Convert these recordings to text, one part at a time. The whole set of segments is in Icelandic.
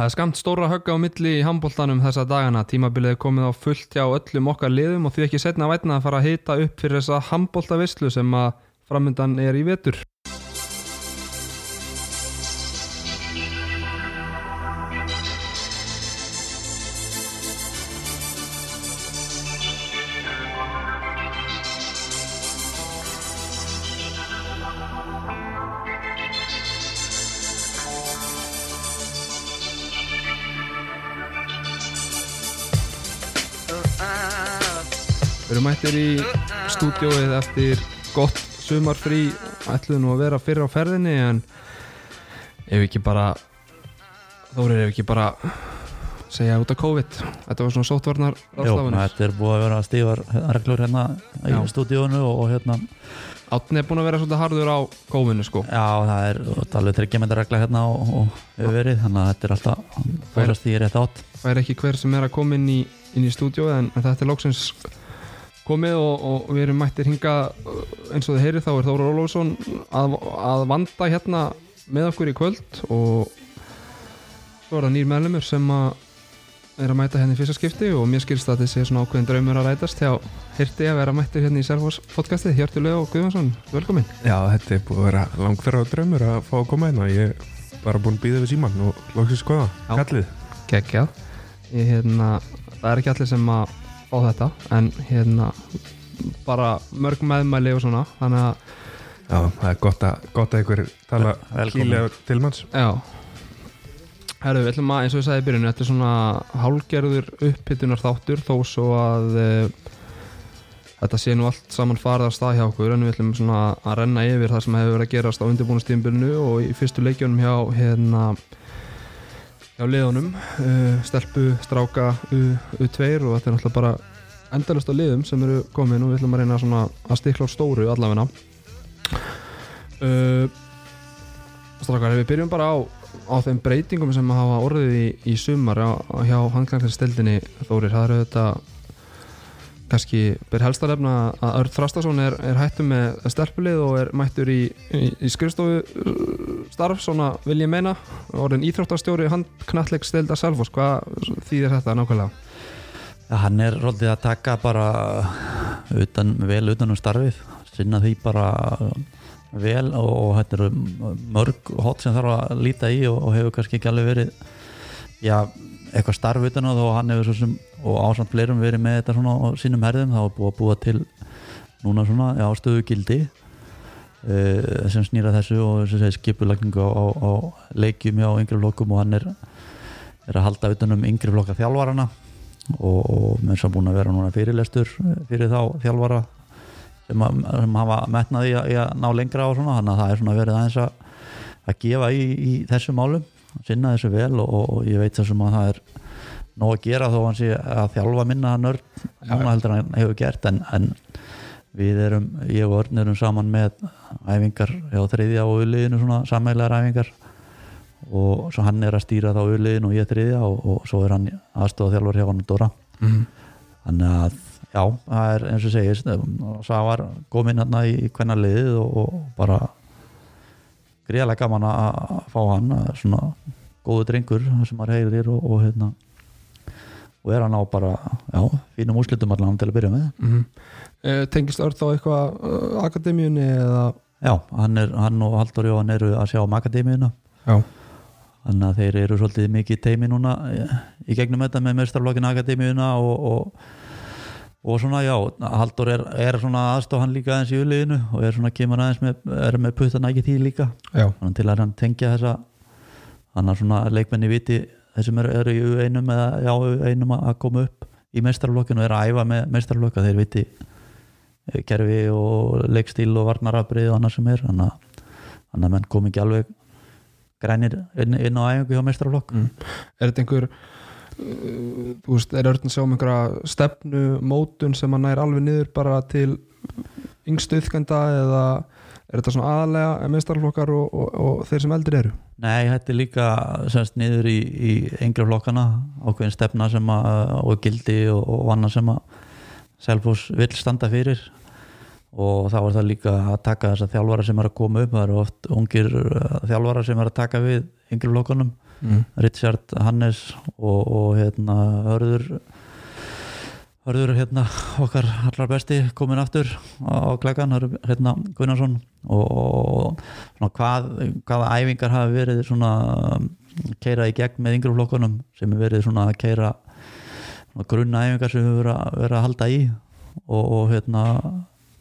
Það er skamt stóra högga á milli í handbóltanum þessa dagana. Tímabilið er komið á fullt hjá öllum okkar liðum og því ekki setna vætna að fara að hita upp fyrir þessa handbóltavislu sem að framöndan er í vetur. Stúdióið eftir gott sumarfrí. Ætluðu nú að vera fyrir á ferðinni en ef ekki bara Þórir ef ekki bara segja út af COVID. Þetta var svona sóttvarnar Jó, þetta er búið að vera stífar reglur hérna í Já. stúdíónu og, og hérna Átni er búin að vera svolítið harður á kófinu sko. Já, það er alveg tryggjamendar regla hérna og, og hefur verið, þannig að þetta er alltaf fórast í rétt átt. Það er ekki hver sem er að koma inn í, í stúdió en, en þetta er lóksins komið og, og við erum mættir hinga eins og þið heyrið þá er Þóra Ólafsson að, að vanda hérna með okkur í kvöld og svo er það nýr meðlumur sem að er að mæta hérna í fyrsta skipti og mér skilst að þessi er svona ákveðin draumur að rætast. Hjá hirti að vera mættir hérna í Serfos podcastið Hjörtulega og Guðvansson, velkomin. Já, þetta er búið að vera langferð á draumur að fá að koma hérna. Ég er bara búin að býða við síman og loksins skoða, kallið geggjað. Ég, hérna, það er ekki allir sem að fá þetta en hérna bara mörg meðmæli og svona þannig að Já, það er gott að, gott að ykkur tala Velkomin. kýlega til manns já Herru, við ætlum að, eins og ég sagði í byrjun þetta er svona hálgerður upphittunar þáttur þó svo að e, þetta sé nú allt saman farið að stað hjá okkur en við ætlum svona að renna yfir það sem hefur verið að gerast á undirbúinustímbyrnu og í fyrstu leikjunum hjá hérna hjá liðunum uh, stelpu, stráka, U, U2 og þetta er náttúrulega bara endalust á liðum sem eru komin og við ætlum að reyna að stikla á stóru allavegna uh, Strákar, við byrjum bara á, á þeim breytingum sem hafa orðið í, í sumar á, hjá handkvæmstildinni Þórir, það eru þetta kannski ber helst að lefna að Örd Þrastason er, er hættu með stelpulið og er mættur í, í, í skrifstofu uh, starf, svona vil ég meina orðin íþróttastjóri handknalleg stilda Selfos, hvað þýðir þetta nákvæmlega? Hann er róldið að taka bara utan, vel utan um starfið sinna því bara vel og, og þetta eru mörg hot sem þarf að líta í og, og hefur kannski ekki alveg verið já, eitthvað starf utan á þó að hann hefur svo sem og ásamt fleirum verið með þetta svona á sínum herðum þá er búið að búa til núna svona já, stöðu gildi uh, sem snýra þessu og skipulagningu á, á, leikjum hjá yngri flokkum og hann er, er að halda utan um yngri flokka þjálfarana og, og með þess að búin að vera núna fyrirlestur fyrir þá þjálfara sem, að, sem hafa metnaði í, að- í að ná lengra á svona þannig að það er svona verið aðeins að, að gefa í, í þessu málum sinna þessu vel og, og ég veit þessum að það er nóg að gera þó að hann sé að þjálfa minna nörd núna heldur hann hefur gert en, en við erum, ég og Örn erum saman með æfingar hjá þriðja og auðliðinu svona sammeðlegar æfingar. Og svo hann er að stýra þá auðliðin og ég þriðja og, og svo er hann aðstofa þjálfur hjá hann Dóra. Mm. þannig að já, það er eins og segist og svo var komin hérna í, hvernig liðið og, og bara gríðarlega gaman að fá hann að svona góðu drengur sem maður heyrir og, og hérna og er hann á bara, já, fínum úrslitum allan til að byrja með. Mm uh, tengist Örd þá eitthvað uh, akademíunni eða? Já, hann, er, hann og Haldur Jóhann eru að sjá um akademíuna. Já, þannig að þeir eru svolítið mikið teimi núna eh, í gegnum þetta með mestarflokkin akademíuna og, og, og svona já, Haldur er, er svona aðstof hann líka aðeins í uliðinu og er svona kemur aðeins með, er með puttana ekki því líka. Til að hann tengja þessa hann er svona leikmenni viti þessum eru, eru í einum eða já, einum að koma upp í mestarflokkinu og er að æfa með mestarflokka þeir viti eh, kerfi og leikstíl og varnarabrið og annað sem er. Þannig að, menn kom ekki alveg grænir inn, inn á æfingu hjá mestarflokk Mm. er þetta einhver þú veist, er Örn að sjá um einhverja stefnu, mótun sem að nær alveg niður bara til yngstu yfkenda eða er þetta svona aðalega meðstarflokkar og, og, og þeir sem eldri eru? Nei, þetta er líka semst niður í, í yngri flokkana ákveðin stefna sem að og gildi og, og annað sem að Selfoss vill standa fyrir og þá er það líka að taka þess að þjálfara sem er að koma upp. Það eru oft ungir uh, þjálfara sem er að taka við yngri flokkunum. Mm. Richard, Hannes og, og hérna Hörður Hörður hérna okkar allar besti komin aftur á klækan, hérna Gunnarsson. Og, og svona hvað hvaða æfingar hafi verið svona keira í gegn með yngri flokkunum sem er verið svona að keira svona grunna æfingar sem við verið að, að halda í? Og, og hérna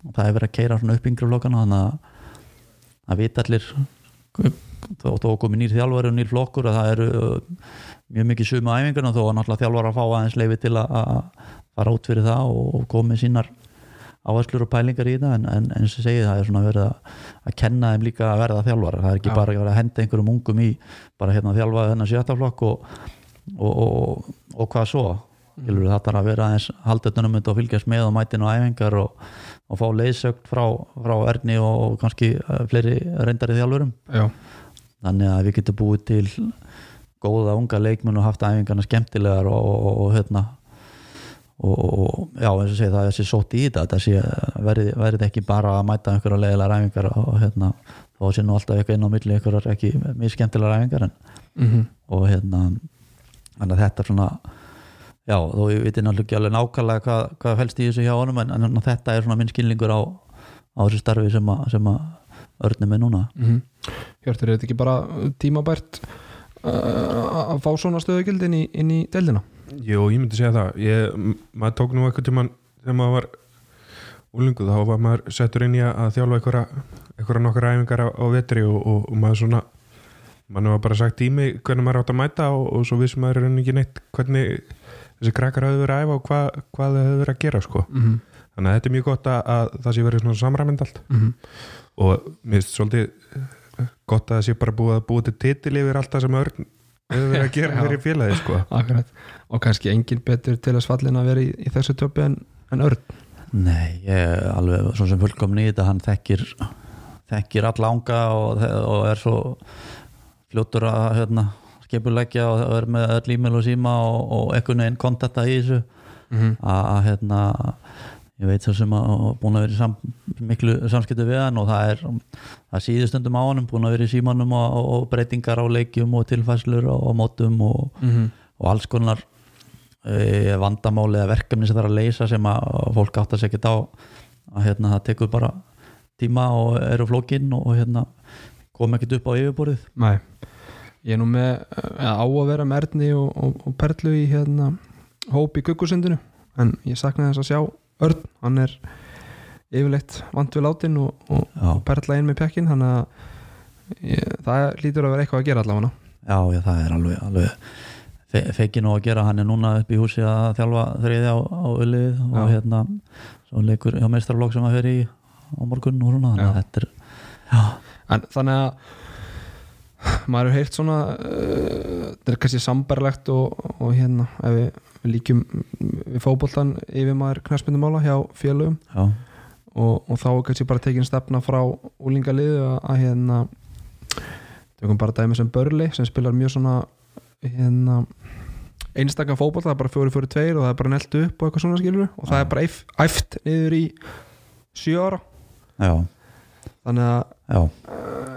það er verið að keira svona upp yngri flokkana þannig að að vita allir. Þó komið nýr þjálfari og nýr flokkur að það eru uh, mjög mikið sumu æfingarna þó að náttúrulega þjálfari að fá aðeins leifi til að fara út fyrir það og, og komið sínar áherslur og pælingar í það. En, en eins og segið það er svona verið að, kenna þeim líka að verða þjálfara það er ekki Já. bara að henda einhverjum ungum í bara hérna þjálfa þennan sjöttaflokk og, og, og, og hvað svo. Mm. það þarf að vera aðeins haldöldunum og fylgjast með og mætin og æfingar og, og fá leiðsögt frá, frá Erni og kannski eh, fleiri reyndari þjálfurum. Já, þannig að við getum búið til góða unga leikmenn og haft æfingarna skemmtilegar og, og, og hérna og, og já, eins og segja það er þessi sótt í þetta. Þetta sé, verið, verið ekki bara að mæta einhverja leiðilega æfingar og hérna þá sé nú alltaf eitthvað inn á milli einhverjar ekki mjög skemmtilegar æfingar en, mm og hérna þetta svona já, þó ég veit náttúrulega ekki alveg nákvæmlega hvað, hvað felst í þessu hjá honum en, en þetta er svona minn skilningur á, á þessu starfi sem að, sem að örnum er núna -hmm. Hjörtur, er þetta ekki bara tímabært uh, að fá svona stöðugildi inn í, inn í deildina? Jú, ég myndi segja það ég, maður tók nú eitthvað tímann þegar maður var úlingu þá var maður settur inn í að þjálfa einhverja, nokkar æfingar á, á vetri og, og, og maður svona mann var bara sagt tími hvernig maður átt að mæta og, og svo vissum maður enn ekki neitt hvernig þessi krakkar hafði verið að æfa og hvað, hvað þau hafði verið að gera sko. Mm -hmm. þannig að þetta er mjög gott að, að það sé verið svona samræmind allt Mm og mér finnst svolítið eh, gott að það sé bara búið að búið til titil yfir allt það sem örn hefur verið að gera Já. fyrir félagi sko. Akkurat, og kannski engin betur til að svallin að vera í, í þessu töpu en, en örn Nei, ég er alveg svo sem fullkomni í þetta, hann þekkir þekkir alla ánga og, og er svo fljótur að hérna, skipuleggja og er með öll e-mail og síma og, og einhvern veginn kontakta í þessu. Mm -hmm. að hérna ég veit svo sem að búin að vera sam, miklu samskiptu við hann og það er það síður stundum á honum, búin að vera í símanum og, og breytingar á leikjum og tilfæslur og, og mótum og, og alls konar e, vandamáli eða verkefni sem það er að leysa sem að fólk átt að segja á. Að hérna það tekur bara tíma og eru flókin og hérna kom ekkert upp á yfirborðið. Nei, ég er nú með ja, á að vera með Erni og, og, og Perlu í hérna hóp í Guggusundinu en ég saknaði þess að sjá Örn, hann er yfirleitt vant við látin og, og Perla inn með pjakkin þannig að ég, það lítur að vera eitthvað að gera allavega. Já, já það er alveg, alveg fe, feikin og að gera. Hann er núna upp í húsi að þjálfa þriði á, á ullið og Já. hérna svo leikur hjá meistarflokk sem að fer í á morgun og svona þannig að þetta er já, en þannig að maður hefur heyrt svona uh, þetta er kannski sambarlegt og, og hérna ef við, við líkjum við fótboltan yfir maður knæspindumála hjá félögum. Og, og þá er kannski bara tekin stefna frá úlingaliðu að, að hérna tökum bara dæmi sem Börli sem spilar mjög svona hérna einstakka fótboll, það er bara fjóri fjóri tveir og það er bara neltu upp og eitthvað svona skilur og það Já. er bara æf, æft niður í já, þannig að já,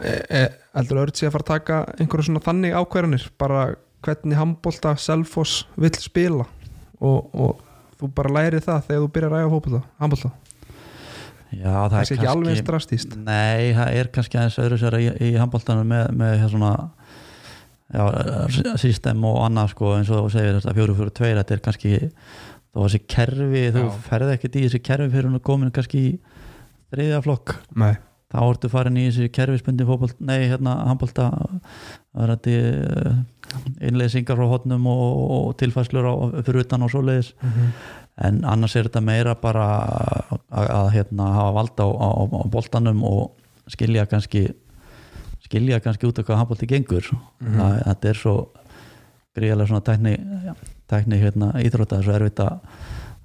e, e, heldur Örd sé að fara að taka einhverju svona þannig ákverðanir bara hvernig handbolta Selfoss vill spila? Og, og þú bara læri það þegar þú byrjar að fótbolta handbolta, já það það er sé ekki alveg eins drastíst Nei, það er kannski aðeins öðru sér í, í handbóltanum með, með hér svona já, system og annað sko eins og þú segir þetta fjóru fjóru tveir þetta er kannski þá var þessi kerfi, þú Já. ferði ekkert í þessi kerfi fyrir hún að komin kannski í þriðja flokk. Nei. Þá ertu farin í þessi kerfisbundi fótbolt, nei hérna handbólta það er þetta innleysingar frá hotnum og, og tilfæslur á, fyrir utan og svoleiðis. En annars er þetta meira bara að, að hérna, hafa valda á, á, á boltanum og skilja kannski skilja kannski út af hvað handbólti gengur. Mhm. það, þetta er svo gríðarlega svona tækni, tækni hérna, íþrótta svo erfitt að-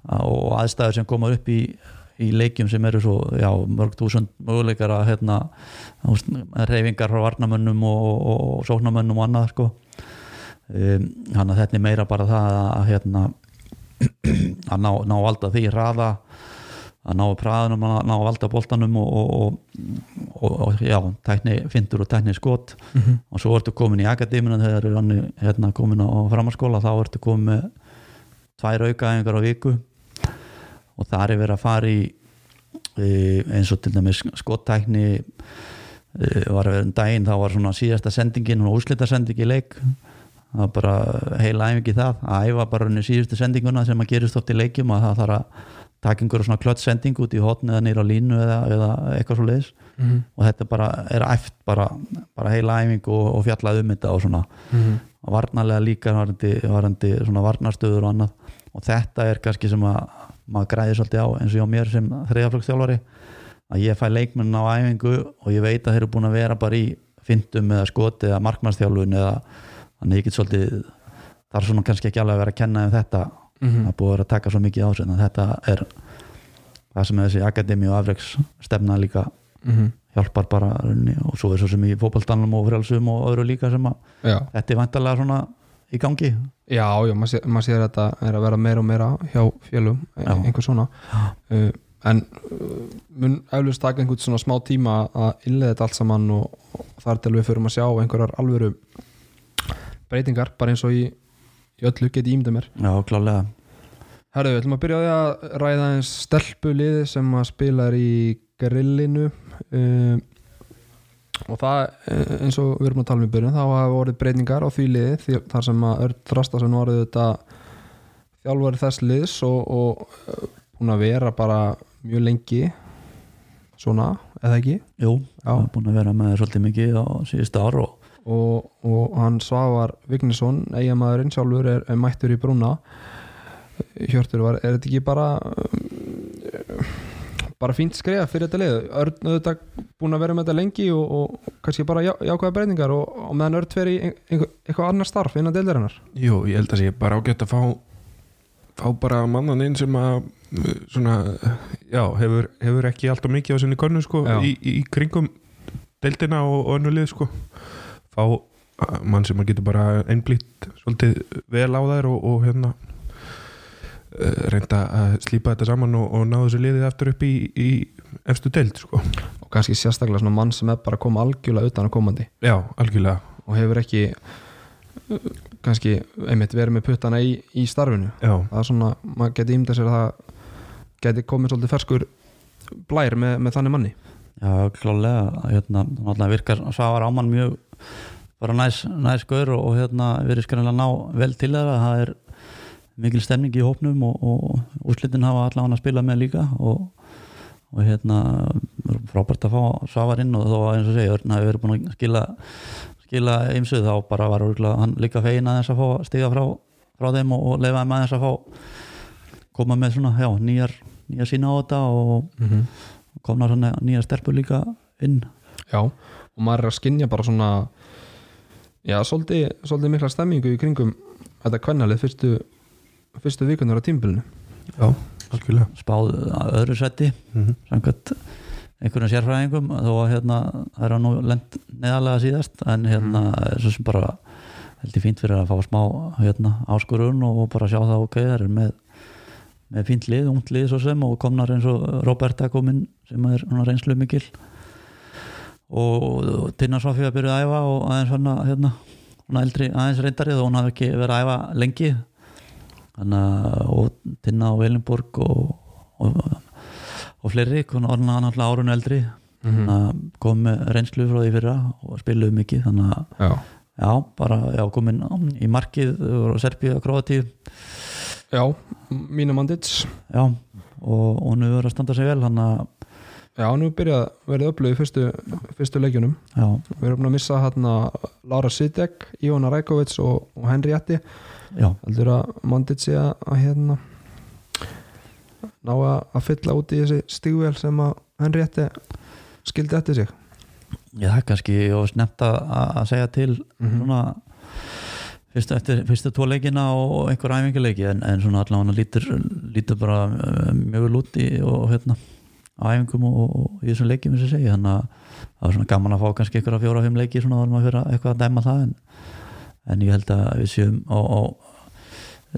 og aðstæður sem koma upp í, í leikjum sem eru svo já, mörg túsund möguleikar að hérna, þú reyfingar frá varnamönnum og, og, og sóknamönnum og annað sko. Um, þannig að þetta er meira bara það að hérna að ná, ná valda því hraða að ná praðunum, að ná að valda boltanum og, og, og, og já, tækni fintur og tækni skot. Mhm. og svo ertu komin í akademina þegar er hann hérna, komin á framhanskóla þá ertu komin með tvær aukaæfingar á viku og þar er verið að fara í e, eins og til dæmis skottækni e, var að vera um daginn þá var svona síðasta sendingin og úslita sending í leik. Það var bara heila æfingi það. Að æfa bara unni síðustu sendinguna sem að gerist oft í leikjum að það þarf að taka einhverja svona klött sending út í hotn eða nýra línu eða, eða eitthvað svo leiðis Mhm. og þetta bara er æft bara, bara heila æfing og, og fjallað um þetta og svona. Mhm. og varnarlega líka varandi, varandi svona varnarstöður og annað. Og þetta er kannski sem að maður græðir svolítið á eins og hjá mér sem þriðaflokksþjálfari að ég fæ leikmenn á æfingu og ég veit að þeir eru búin að vera bara í fyndum eða skoti eða markmannsþjálfun eða þannig ég get svolítið þarf svona kannski ekki alveg að vera að kenna um þetta Mhm. það er búið að vera að taka svo mikið á sig en þetta er það sem er þessi akademi og afreiks stefna líka Mhm. hjálpar bara og svo er svo sem í fótballstanum og frjálsum og öðru líka sem að Já, þetta er vantarlega svona í gangi? Já, já maður sé, mað sér að þetta er að vera meira og meira hjá fjölum, Já. einhver svona. Uh, en uh, mun eflust taka einhvern svona smá tíma að innlega þetta allt saman og, og þar til við förum að sjá einhverjar alvöru breytingar, bara eins og í, í öllu geti ímyndið mér. Já, klálega Herðu, við ætlum að byrja á því að ræða eins stelpu liði sem að spila er í grillinu. Um, og það eh, eins og við erum að tala um í byrjun þá hafa vorið breytingar á því liði þar sem að Örn Þrastasen var þetta þjálfari þess liðs og, og eh, búin að vera bara mjög lengi svona, eða ekki? Jú, er búin að vera með svolítið mikið á síðustu ár og og, og hann Svavar Vignesson eiginmaðurinn sjálfur er, er mættur í brúna. Hjörtur var, er þetta ekki bara um, bara fínt skreða fyrir þetta lið. Örn auðvitað búin að vera með þetta lengi og, og kannski bara já, jákvæða breytingar og, og meðan Örn fer í eitthvað annar starf innan deildarinnar. Jú, ég held að sé bara ágætt að fá fá bara mannan inn sem að svona, já, hefur, hefur ekki alltaf mikið á sinni konu sko, í, í, kringum deildina og, og önnu lið sko. Fá mann sem að getur bara einblýtt svolítið vel á þær og, og hérna reynda að slípa þetta saman og, og ná þessu liðið aftur upp í, í efstu deild sko. Og kannski sérstaklega svona mann sem er bara að koma algjörlega utan að komandi. Já, algjörlega. Og hefur ekki kannski einmitt verið með puttana í, í starfinu. Já, það er svona, maður geti ímyndað sér að það geti komið svolítið ferskur blær með, með þannig manni. Já, klálega hérna, náttúrulega virkar Svavar Ámann mjög bara næs, næs gaur og, og hérna verið skrænilega ná vel til þeirra. Það er mikil stemning í hópnum og, og úrslitin hafa allavega að spila með líka og, og hérna frábært að fá Svavar inn og þó að eins og segja, Örn hafi verið búin að skila skila ymsuð þá bara var hann líka fegin aðeins að fá að stiga frá, frá þeim og, og leifa þeim aðeins að fá koma með svona, já, nýjar nýjar sína á þetta og mm -hmm. komna svona nýja stelpur líka inn Já, og maður er að skinja bara svona já, svolítið, svolítið mikla stemmingu í kringum þetta kvennalið fyrstu, fyrstu vikunar á tímbilinu já, algjörlega. Spáð að öðru seti mm -hmm. samkvæmt einhvern sérfræðingum þó að hérna það er að nú lent neðalega síðast en hérna er svo sem bara heldur fínt fyrir að fá smá hérna, áskurun og bara sjá það ok það er með, með fínt lið, ungt lið svo sem og komnar eins og Roberta kominn sem er reynslu mikil og Tina Sofía byrjuði að æfa og aðeins svona hérna, eldri aðeins reyndarið og hún hafði ekki verið að æfa lengi. að og Tina og Elinborg og, og, og fleiri hún var náttúrulega árun eldri. Þannig að kom með reynslu frá því fyrra og spiluðu mikið þannig að Já, já, bara já, komin í markið og Serbíu og Kroatíu já mínu mandits. Já, og, og nú verður að standa sig vel þannig að Já, nú byrjað verið upplöðu í fyrstu, fyrstu leikjunum. Já, Við erum að missa hérna Lára Sidek, Ívona Rækovits og, og Henry Jetti já, heldur að mandits sé að, að hérna ná að, að fylla út í þessi stígvél sem að Henry Jetti skildi eftir sig. Ég það er kannski og snemt að, að segja til Mhm. svona fyrstu, eftir fyrstu tvo leikina og einhver æfinguleiki en, en svona allavega lítur, lítur bara eh, mjög vel út í og hérna æfingum og, og í þessum leikjum þannig að það var svona gaman að fá kannski ykkur að fjóra fimm leiki svona var maður fyrir að eitthvað að dæma það en, en ég held að við séum á, á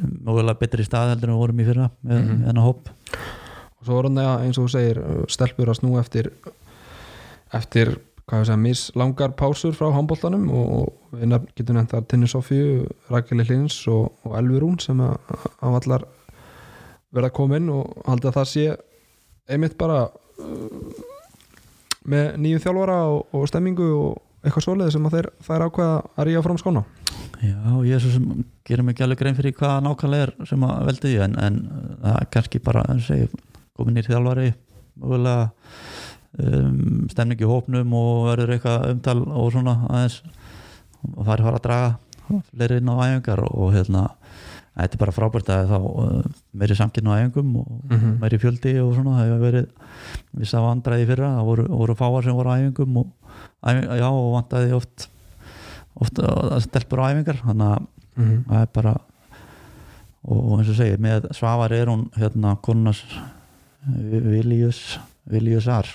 mögulega betri stað heldur en við vorum í fyrra með, með hennar hóp. Og svo er hann eins og þú segir stelpur að snú eftir eftir mislangar pásur frá handbóltanum og við getum nefnt þar Tinni Sofíu, Rækili Hlins og, og Elvi Rún sem að, allar verða að koma inn og haldi að það sé einmitt bara uh, með nýju þjálfara og, og stemmingu og eitthvað svoleiði sem að þeir, þær ákveða að ríja fram skóna Já, ég er svo sem gerum ekki alveg grein fyrir hvað nákvæmlega er sem að veldi því en, en það er kannski bara komin í þjálfari um, stemningi hópnum og verður eitthvað umtal og svona aðeins og það er fara að draga fleiri inn á æfingar og, hérna þetta er bara frábært að þá uh, meiri samkynna á æfingum og mm -hmm. meiri fjöldi og svona, það hefur verið við sá andræði fyrra, það voru, voru fáar sem voru á æfingum og, æfing, já, og vantæði oft oft að stelpur á æfingar þannig að mm -hmm. það er bara og eins og segir, með Svavar er hún hérna konunars Viljus Viljusar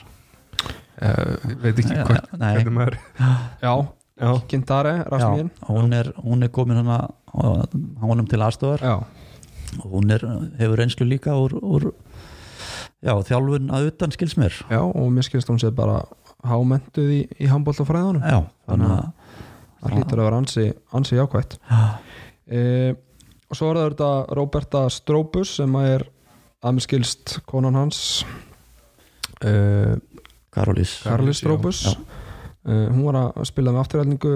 uh, veit ekki hvort Nei, hvernig maður Já, já, Kintare, Rasmín já, hún, er, hún er komin hana honum til aðstofar Já, og hún er, hefur reynslu líka úr, úr já, þjálfun að utan skils mér já og mér skilst hún sé bara hámentuð í, í handbóltafræðunum já, þannig að það hlýtur að vera ansi, ansi jákvætt. E, og svo er það þetta Roberta Stróbus sem að er að mér skilst konan hans. E, Karolís. Karlis Stróbus Já. e, hún var að spila með afturhælningu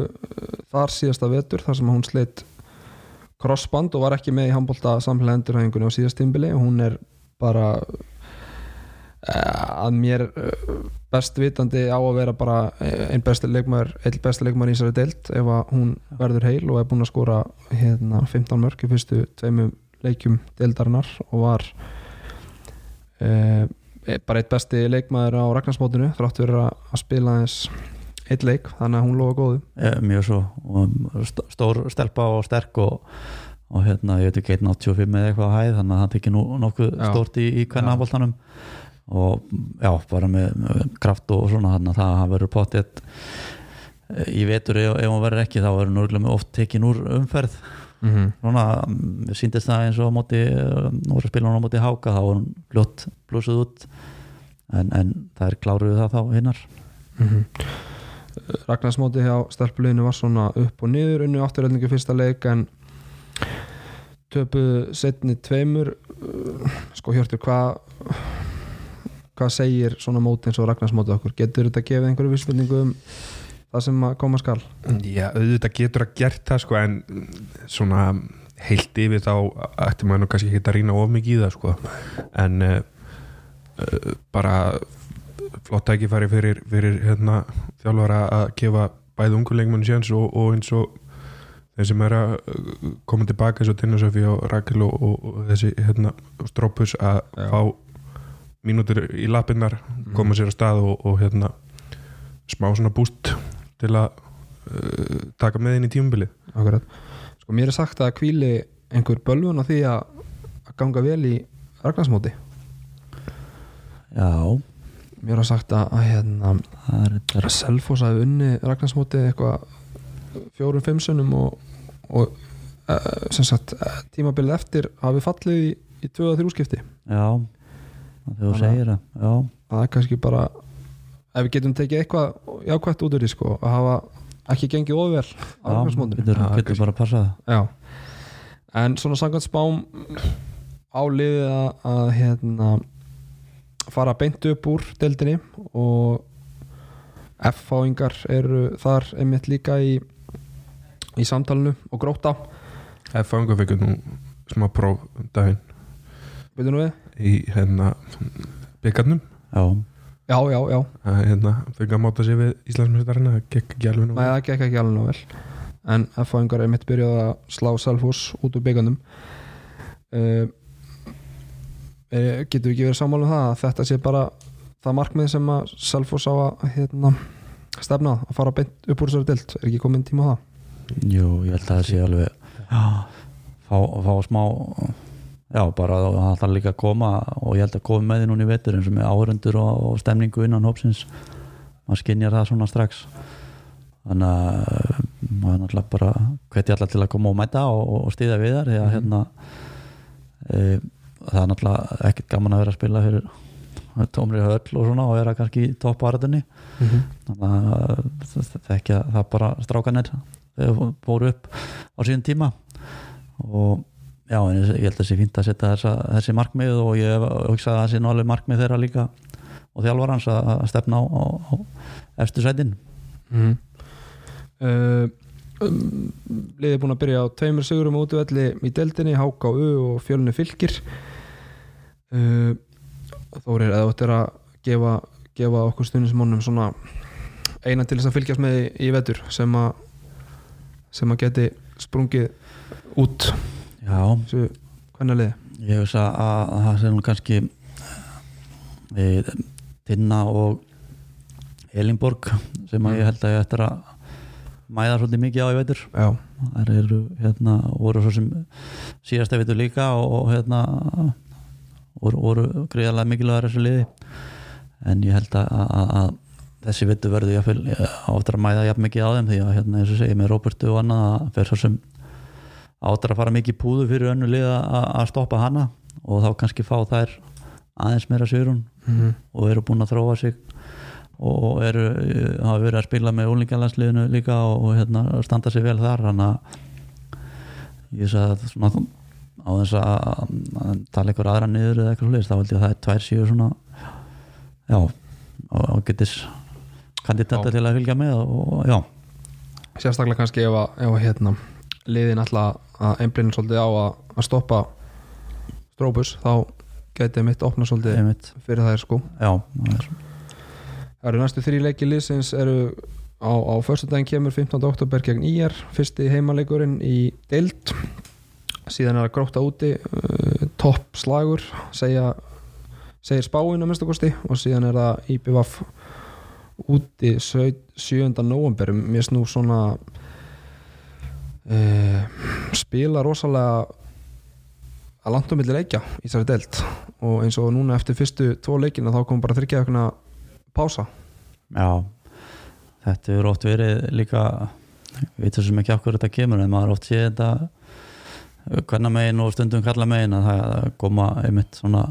þar síðasta vetur þar sem hún sleitt crossband og var ekki með í handbólta samfélag endurhæfingunni á síðast tímbili. Hún er bara að mér best vitandi á að vera bara einn besti leikmar einn besti leikmar í þessari deilt ef að hún verður heil og er búin að skora hérna 15 mörg í fyrstu tveimum leikjum deildarinnar og var e, bara eitt besti leikmaður á Ragnarsmótinu þrátt verið að spila eins eitt leik, þannig að hún lofa góðu. E, mjög svo. Stór stelpa og sterk og, og hérna, ég veit ekki 1.85 eða eitthvað að hæð þannig að það tekir nú nokkuð Já. stórt í, í hvernig afbóltanum og já, bara með, með kraft og svona þannig að það verður potið í vetur ef, hún verður ekki þá verður nörgulega oft tekin úr umferð. Mm -hmm. svona, síndist það eins og á móti, voru að spila hún á móti háka þá var hún fljótt blúsuð út. En, en það er kláruð það þá hinnar. Mm Ragnarsmóti hjá stelpuleginu var svona upp og niður unnu átturöldingu fyrsta leik en töpuð setni tveimur. Sko Hjörtur hvað hvað segir svona móti eins og Ragnarsmóti okkur? Getur þetta gefið einhverju vissfylningu um það sem að koma skal? Já, auðvitað getur að gert það sko en svona heilt yfir þá ætti maður kannski ekki að rýna of mikið í það sko. En uh, uh, bara flott tækifæri fyrir, fyrir hérna, þjálfara að gefa bæði ungu leikmennu séns og, og eins og þeir sem er að uh, koma tilbaka eins og Tinnasöfi og Rakel og, og, og þessi hérna, strópus að fá mínútur í lappinnar koma sér á stað og, og hérna smá svona búst til að uh, taka með inn í tímabilið. Akkurat. sko mér er sagt að kvíli einhver bölvun á því að, að ganga vel í Ragnarsmóti. Já, mér er sagt að, að hérna það er Selfoss hafi unni Ragnarsmóti eitthvað fjórum fimmsunum og, og uh, sem sagt tímabilið eftir hafi fallið í, í tvöða þrjúskipti já, þú segir það já, það er kannski bara ef við getum tekið eitthvað jákvætt út úr því sko að hafa ekki gengið ofvel á Ragnarsmótinu getur, Já, getur bara að passa það. Já. En svona samkvæmt spám á liðið að, að hérna, fara beint upp úr deildinni og F-fáingar eru þar einmitt líka í í samtalenu og gróta F-fanga fikk nú smá próf um daginn. Veitum nú við? Í hérna byggarnum já, Já, já, já, að hérna fikk að máta sig við Íslandsmyndstarinn það gekk ekki alveg nú Nei, það gekk ekki alveg vel. En F-fáingar er mitt byrjað að slá Selfoss út úr byggandum uh, Getur við ekki verið sammála um það að þetta sé bara það markmið sem að Selfoss á að hérna, stefna að fara beint upp úr þessari dild er ekki komin tíma á það? jú, ég held að það sé alveg já, fá, fá smá já, bara það þarf líka að koma og ég held að koma með því núna í vetur eins og með áhörundur og, og stemningu innan hópsins. Maður skinjar það svona strax. Þannig að maður er náttúrulega bara hvetja allar til að koma og mæta og, og stíða við þar að hérna e, það er náttúrulega ekkert gaman að vera að spila fyrir tómri höll og svona og vera kannski í topparatunni Mhm. þannig að það ekki að það bara strákanir þegar fóru upp á síðan tíma. Og já, en ég held að það sé fínt að setja þessa, þessi markmið og ég hugsa að það sé alveg markmið þeirra líka og þjálfarans að að stefna á, á, á eftir sætin. Mm. uh, um, Liðið er búin að byrja á tveimur sigurum á útvelli í deildinni, HKU og fjölunni fylgir uh, Þórir, eða þetta er að gefa, gefa okkur stundismónum svona eina til þess að fylgjast með í, í vetur sem að sem að geti sprungið út Já, hvernig ég hugsa að að það sé nú kannski við Tinna og Elinborg sem að ég held að ég ættir að mæða svolítið mikið á í veitur. Þær eru hérna voru svo sem síðasta veitur líka og, hérna voru, voru greiðarlega mikilvægur þessu liði. En ég held að, að, að þessi veitur verður jáfnvel áttur að mæða jafn mikið á þeim því að hérna eins og segi með Róbertu og annað að fer svo sem áttur að fara mikið púðu fyrir önnu lið að, stoppa hana og þá kannski fá þær aðeins meira sérun mm og eru búin að þróa sig og eru, hafa verið að spila með úlingalandsliðinu líka og, og hérna, standa sig vel þar. Þannig að ég sagði að svona, á þess að, tala einhver aðra niður eða eitthvað slúðist þá held ég að það er tvær síður svona já, og, og getis kandidata til að fylgja með og já, sérstaklega kannski ef að hérna, liðin alltaf að einblinn svolítið á að, að stoppa strópus þá getið mitt opna svolítið einmitt fyrir þær sko já, það er, Það eru næstu þrjí leiki liðsins eru á, á föstudaginn kemur 15. oktober gegn IR fyrsti heimaleikurinn í deild síðan er að gróta úti uh, topp slagur segja, segir spáin að minnstakosti og síðan er það IPVAF úti 7. november mér snú svona uh, spila rosalega að langt um milli leikja í þessari deild. Og eins og núna eftir fyrstu tvo leikina þá kom bara þryggja eitthvað pása. Já þetta eru oft verið líka við sem ekki okkur þetta kemur en maður oft sé þetta hvernig megin og stundum kalla megin að það koma einmitt svona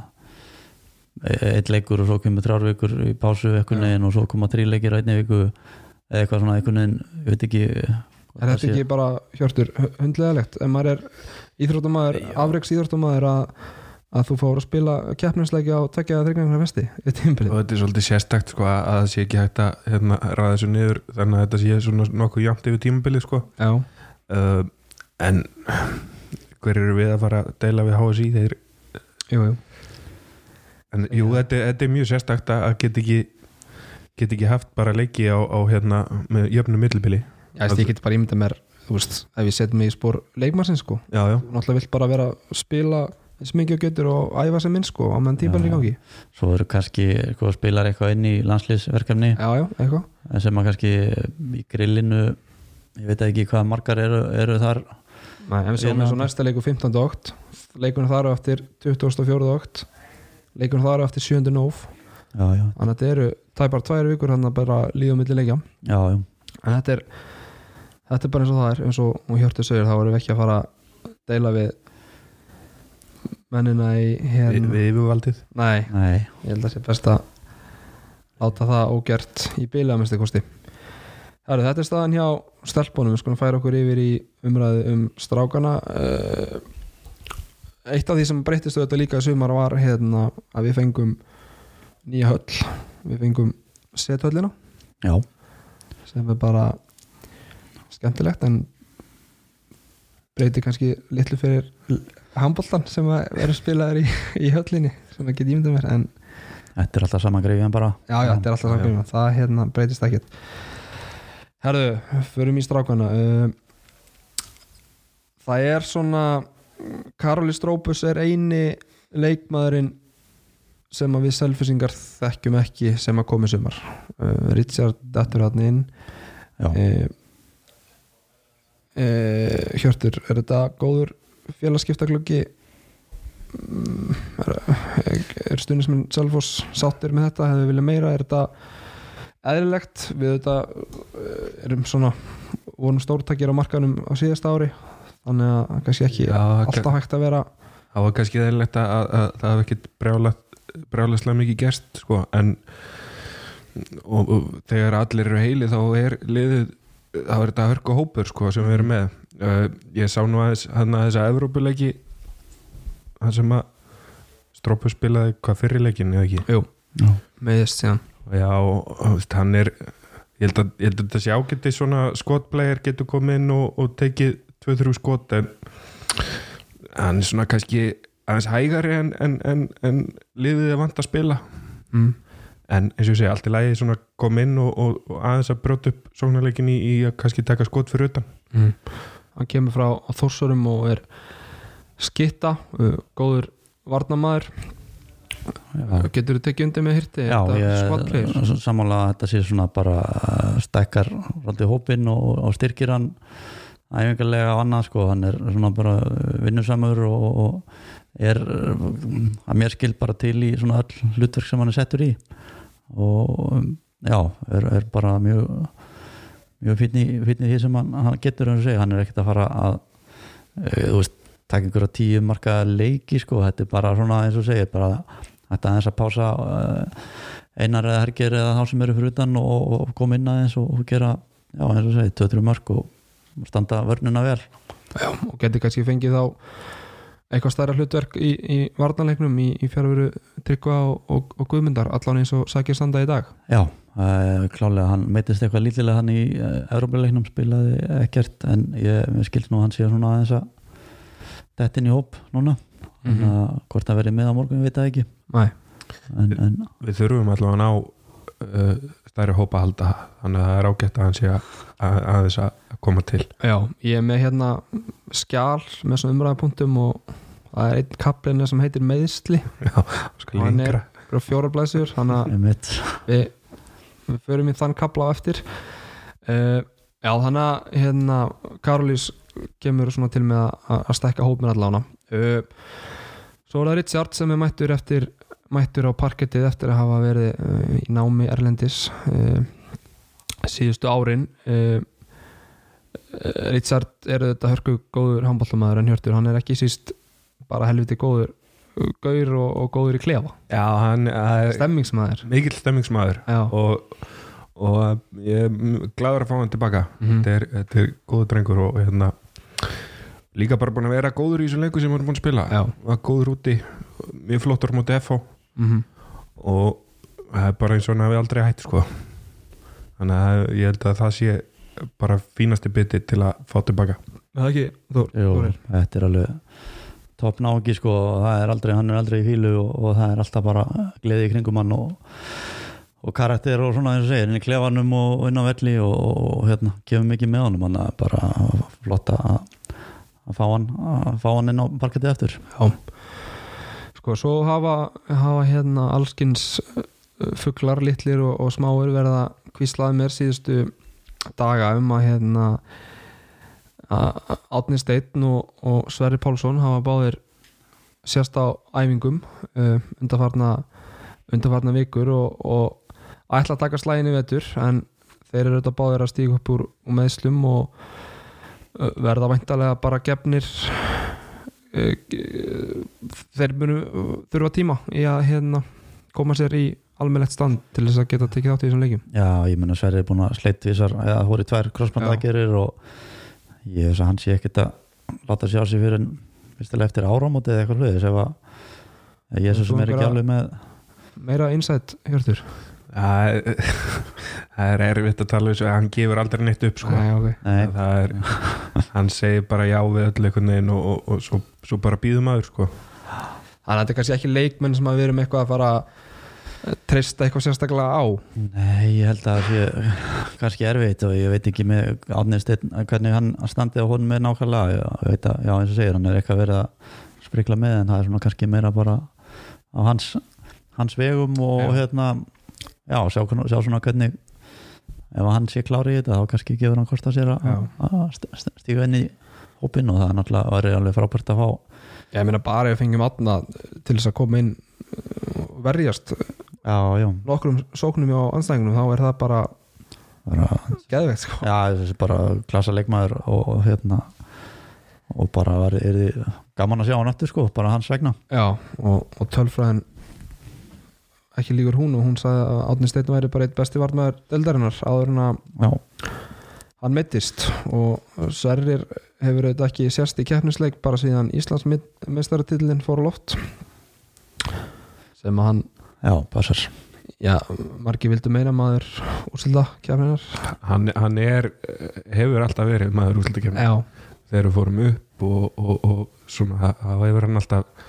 eitt leikur og svo kemur þrjár vikur í pásu einhvern veginn og svo koma þrjí leikir einni viku eða eitthvað svona einhvern veginn ég veit ekki Er þetta ekki bara, Hjörtur, hundlegalegt ef maður er íþróttamæður, afreiks íþróttamæður að, að þú fór að spila keppninsleiki á tvekja eða þryggjangra vesti og þetta er svolítið sérstakt sko, að að það sé ekki hægt að hérna, ræða þessu niður þannig að þetta sé svona nokkuð jæmt yfir tímabilið sko. Uh, en hver eru við að fara að deila við HSI þeir jú, jú. En jú, þetta, þetta er mjög sérstakt að get ekki get ekki haft bara leiki á, á hérna jöfnum millibili Já, veist, ég get bara ímynda mér, veist, ef ég set mig í spór leikmarsins, sko, já, já, þú náttúrulega vilt bara vera að spila eins mikið og getur og æfa sem minn, sko, á meðan tímbilið í gangi. Svo eru kannski sko, spilar eitthvað inn í landslýsverkefni sem að kannski í grillinu ég veit ekki hvað margar eru, eru þar. Nei, en við Hérna- eins og næsta leiku 15. okt leikunum þar á eftir 24. okt leikunum þar á eftir 7. nóf já, já, þannig að þetta eru tæpar tvær vikur hann að bara líða milli leikja. Já, já, en þetta er þetta er bara eins og það er eins og hún hjörtu segir þá erum við ekki að fara að deila við mennina í við, hérna við yfirvaldið? Nei, nei. Ég held að sé best að láta það ógert í bíla að minnstu kosti. Heru, þetta er staðan hjá stelpunum. Við skulum færa okkur yfir í umræðu um strákana. Eh, eitt af því sem breytist auðvitað líka í sumar var hérna að við fengum nýja höll. Við fengum sethöllina. Já, sem er bara skemmtilegt en breyti kannski litlu fyrir handboltan sem verður spilaður í, í höllinni sem geta ímyndað mér en þetta er alltaf saman greifin bara. Já, já, þetta er alltaf samkvæmum það hérna breytist ekkert. Herðu, förum í strákana. Uh, það er svona Karoli Strópus er eini leikmaðurinn sem að við selfisingar þekkjum ekki sem að komi sumar. Uh, Richard Dattur hann inn. Já, uh, Hjörtur, er þetta góður félagskiptagluggi Mm, er, er stundismenn Selfoss sáttir með þetta, hefur viljað meira? Er þetta eðlilegt? Við þetta uh, erum svona vorum stórtækir á markanum á síðasta ári þannig að kannski ekki Já, alltaf hægt að vera það var kannski eðlilegt að, að, að það hef ekkit brjálaslega mikið gerst sko, en og, og þegar allir eru heili þá er liðið þá er þetta hörku hópur sko, sem við erum með. Uh, ég sá nú aðeins hann að þessa Evrópuleiki hann sem að Strópu spilaði hvað fyrirleikin eða ekki? Jú, Já. meðist síðan Já, og, hann er ég held að, ég held að þetta sé ágætti svona skotplægir getur komið inn og, og tekið 2-3 skot en hann er svona kannski aðeins hægari en, en, en, en liðið er vant að spila. Mm. En eins og ég segi, allt í lagi svona kom inn og, og, og aðeins að brjóta upp sóknarleikin í, í að kannski taka skot fyrir utan Mm. Hann kemur frá Þórsurum og er skitta, uh, góður varnamaður Já. Getur þú tekið undir með hirti? Já, ég sammála að þetta sé svona bara stækkar raldið hópin og, og styrkir hann æfingarlega á annað sko, hann er svona bara vinnusamur og, og er að mér skil bara til í svona all hlutverk sem hann er settur í og já, er, er bara mjög mjög í því sem hann, hann getur hann, hann er ekkert að fara að uh, þú veist, taka einhverja tíu marka leiki sko, þetta er bara svona eins og segir, bara þetta aðeins að pása uh, einar eða hergir eða þá sem eru fyrir utan og, og koma inn aðeins og, og gera já, eins og segir, 2-3 mörg og standa vörnuna vel. Já, og getur kannski fengið þá eitthvað stærra hlutverk í, í varnarleiknum í, í fjárveru Tryggva og, og, og Guðmundar allan eins og sækir standa í dag? Já, uh, klálega hann meitist eitthvað lítilega hann í uh, Európa-leiknum spilaði ekkert en ég skilst nú hann sé svona aðeins að dettin í hóp núna. Mhm. þannig að hvort það verið með á morgun við veit það ekki. En, en við þurfum allavega að ná uh, stærri hópa að halda. Þannig að það er ágætt að hann sé að, aðeins að koma til. Já, ég er með hérna skjál með svona umræðapunktum og það er einn kaplinu sem heitir meðsli skal Hann er- lengra. og fjóra blæsur, þannig að við, við förum í þann kapla á eftir. Uh, Já, þannig að hérna Karolís kemur svona til með að, að stekka hópin allána uh, Svo er það Richard sem er mættur eftir mættur á parkettið eftir að hafa verið uh, í námi Erlendis uh, síðustu árin uh, Richard er þetta hörku góður handbóltamæður en hjörtur, hann er ekki síst bara helviti góður gaur og, og góður í klefa. Já, hann er stemmingsmaður mikill stemmingsmaður Já, og, og ég er gladur að fá hann tilbaka. Mhm. þetta, er, þetta er góður drengur og hérna líka bara búin að vera góður í þessu leiku sem hann er búin að spila. Já. var góður úti, mjög flottur mútið FH mhm. Og það er bara eins og hann hafi aldrei hætt sko. Þannig að ég held að það sé bara fínasti biti til að fá tilbaka. Er Það ekki, Þór, jú, Þórir? þetta er alveg topp náki sko, og það er aldrei, hann er aldrei í fílu og, og það er alltaf bara gleði í kringum hann og, og karakter og svona eins og segir, inn í klefanum og inn á velli og, og hérna, gefum mikið með honum hann er bara flott að að fá hann, að fá hann inn á parkettið eftir Já Sko, svo hafa, hafa hérna allskins fugglar litlir og, og smáur verða kvíslaði mér síðustu daga um að hérna Átni Steinn og, og Sverri Pálsson hafa báðir sérst á æfingum uh, undarfarna undarfarna vikur og, og ætla að taka slægin í vetur en þeir eru þetta báðir að stíga upp úr, meðslum og uh, verða væntalega bara gefnir þeir munu þurfa tíma í að hérna, koma sér í almennlegt stand til þess að geta tekið átt í þessum leikjum. Já, ég menna Sverri er búin að sleitt vísar eða hóri tvær krossbandagerir og ég veist að hann sé ekkert að láta sjá sig fyrir fyrstilega eftir áramóti eða eitthvað að ég er svo sem er ekki alveg með meira insight, Hjörtur það er, það er erfitt að tala þessu hann gefur aldrei neitt upp sko. Nei, okay. Það er, hann segir bara já við öll einhvern veginn og, og, og svo, svo bara býðum aður sko. Þannig að þetta er kannski ekki leikmenn sem að við erum eitthvað að fara að treysta eitthvað sérstaklega á. Nei, ég held að það sé kannski erfitt og ég veit ekki með átnæðsteinn hvernig hann standi á honum með nákvæmlega. Ég veit að, já eins og segir, hann er eitthvað verið að sprikla með en það er svona kannski meira bara á hans, hans vegum og hérna já, sjá, sjá svona hvernig ef hann sé klári í þetta þá kannski gefur hann kosta sér að Já. að st- st- stíga inn í hópinn og það er náttúrulega væri alveg frábært að fá ég meina bara ef fengjum atna til þess að koma inn uh, verjast já, já, nokkrum sóknum á anstæðingunum þá er það bara geðvegt sko. Já, þessi bara klasa leikmaður og, og hérna og bara var, er þið gaman að sjá hann aftur sko, bara hans vegna Já, og, og tölfræðin ekki líkur hún og hún sagði að Átni Steinn væri bara eitt besti vartmaður eldarinnar áður en að já, hann mittist. Og Sverrir hefur auðvitað ekki sérst í keppnisleik bara síðan Íslands meistaratillin fór á loft. Sem að hann já, passar. Já, margi vildu meina maður úrsilda keppninar hann, hann er, hefur alltaf verið maður úrslutakefni Já, þegar við fórum upp og, og, og svona, þá hefur hann alltaf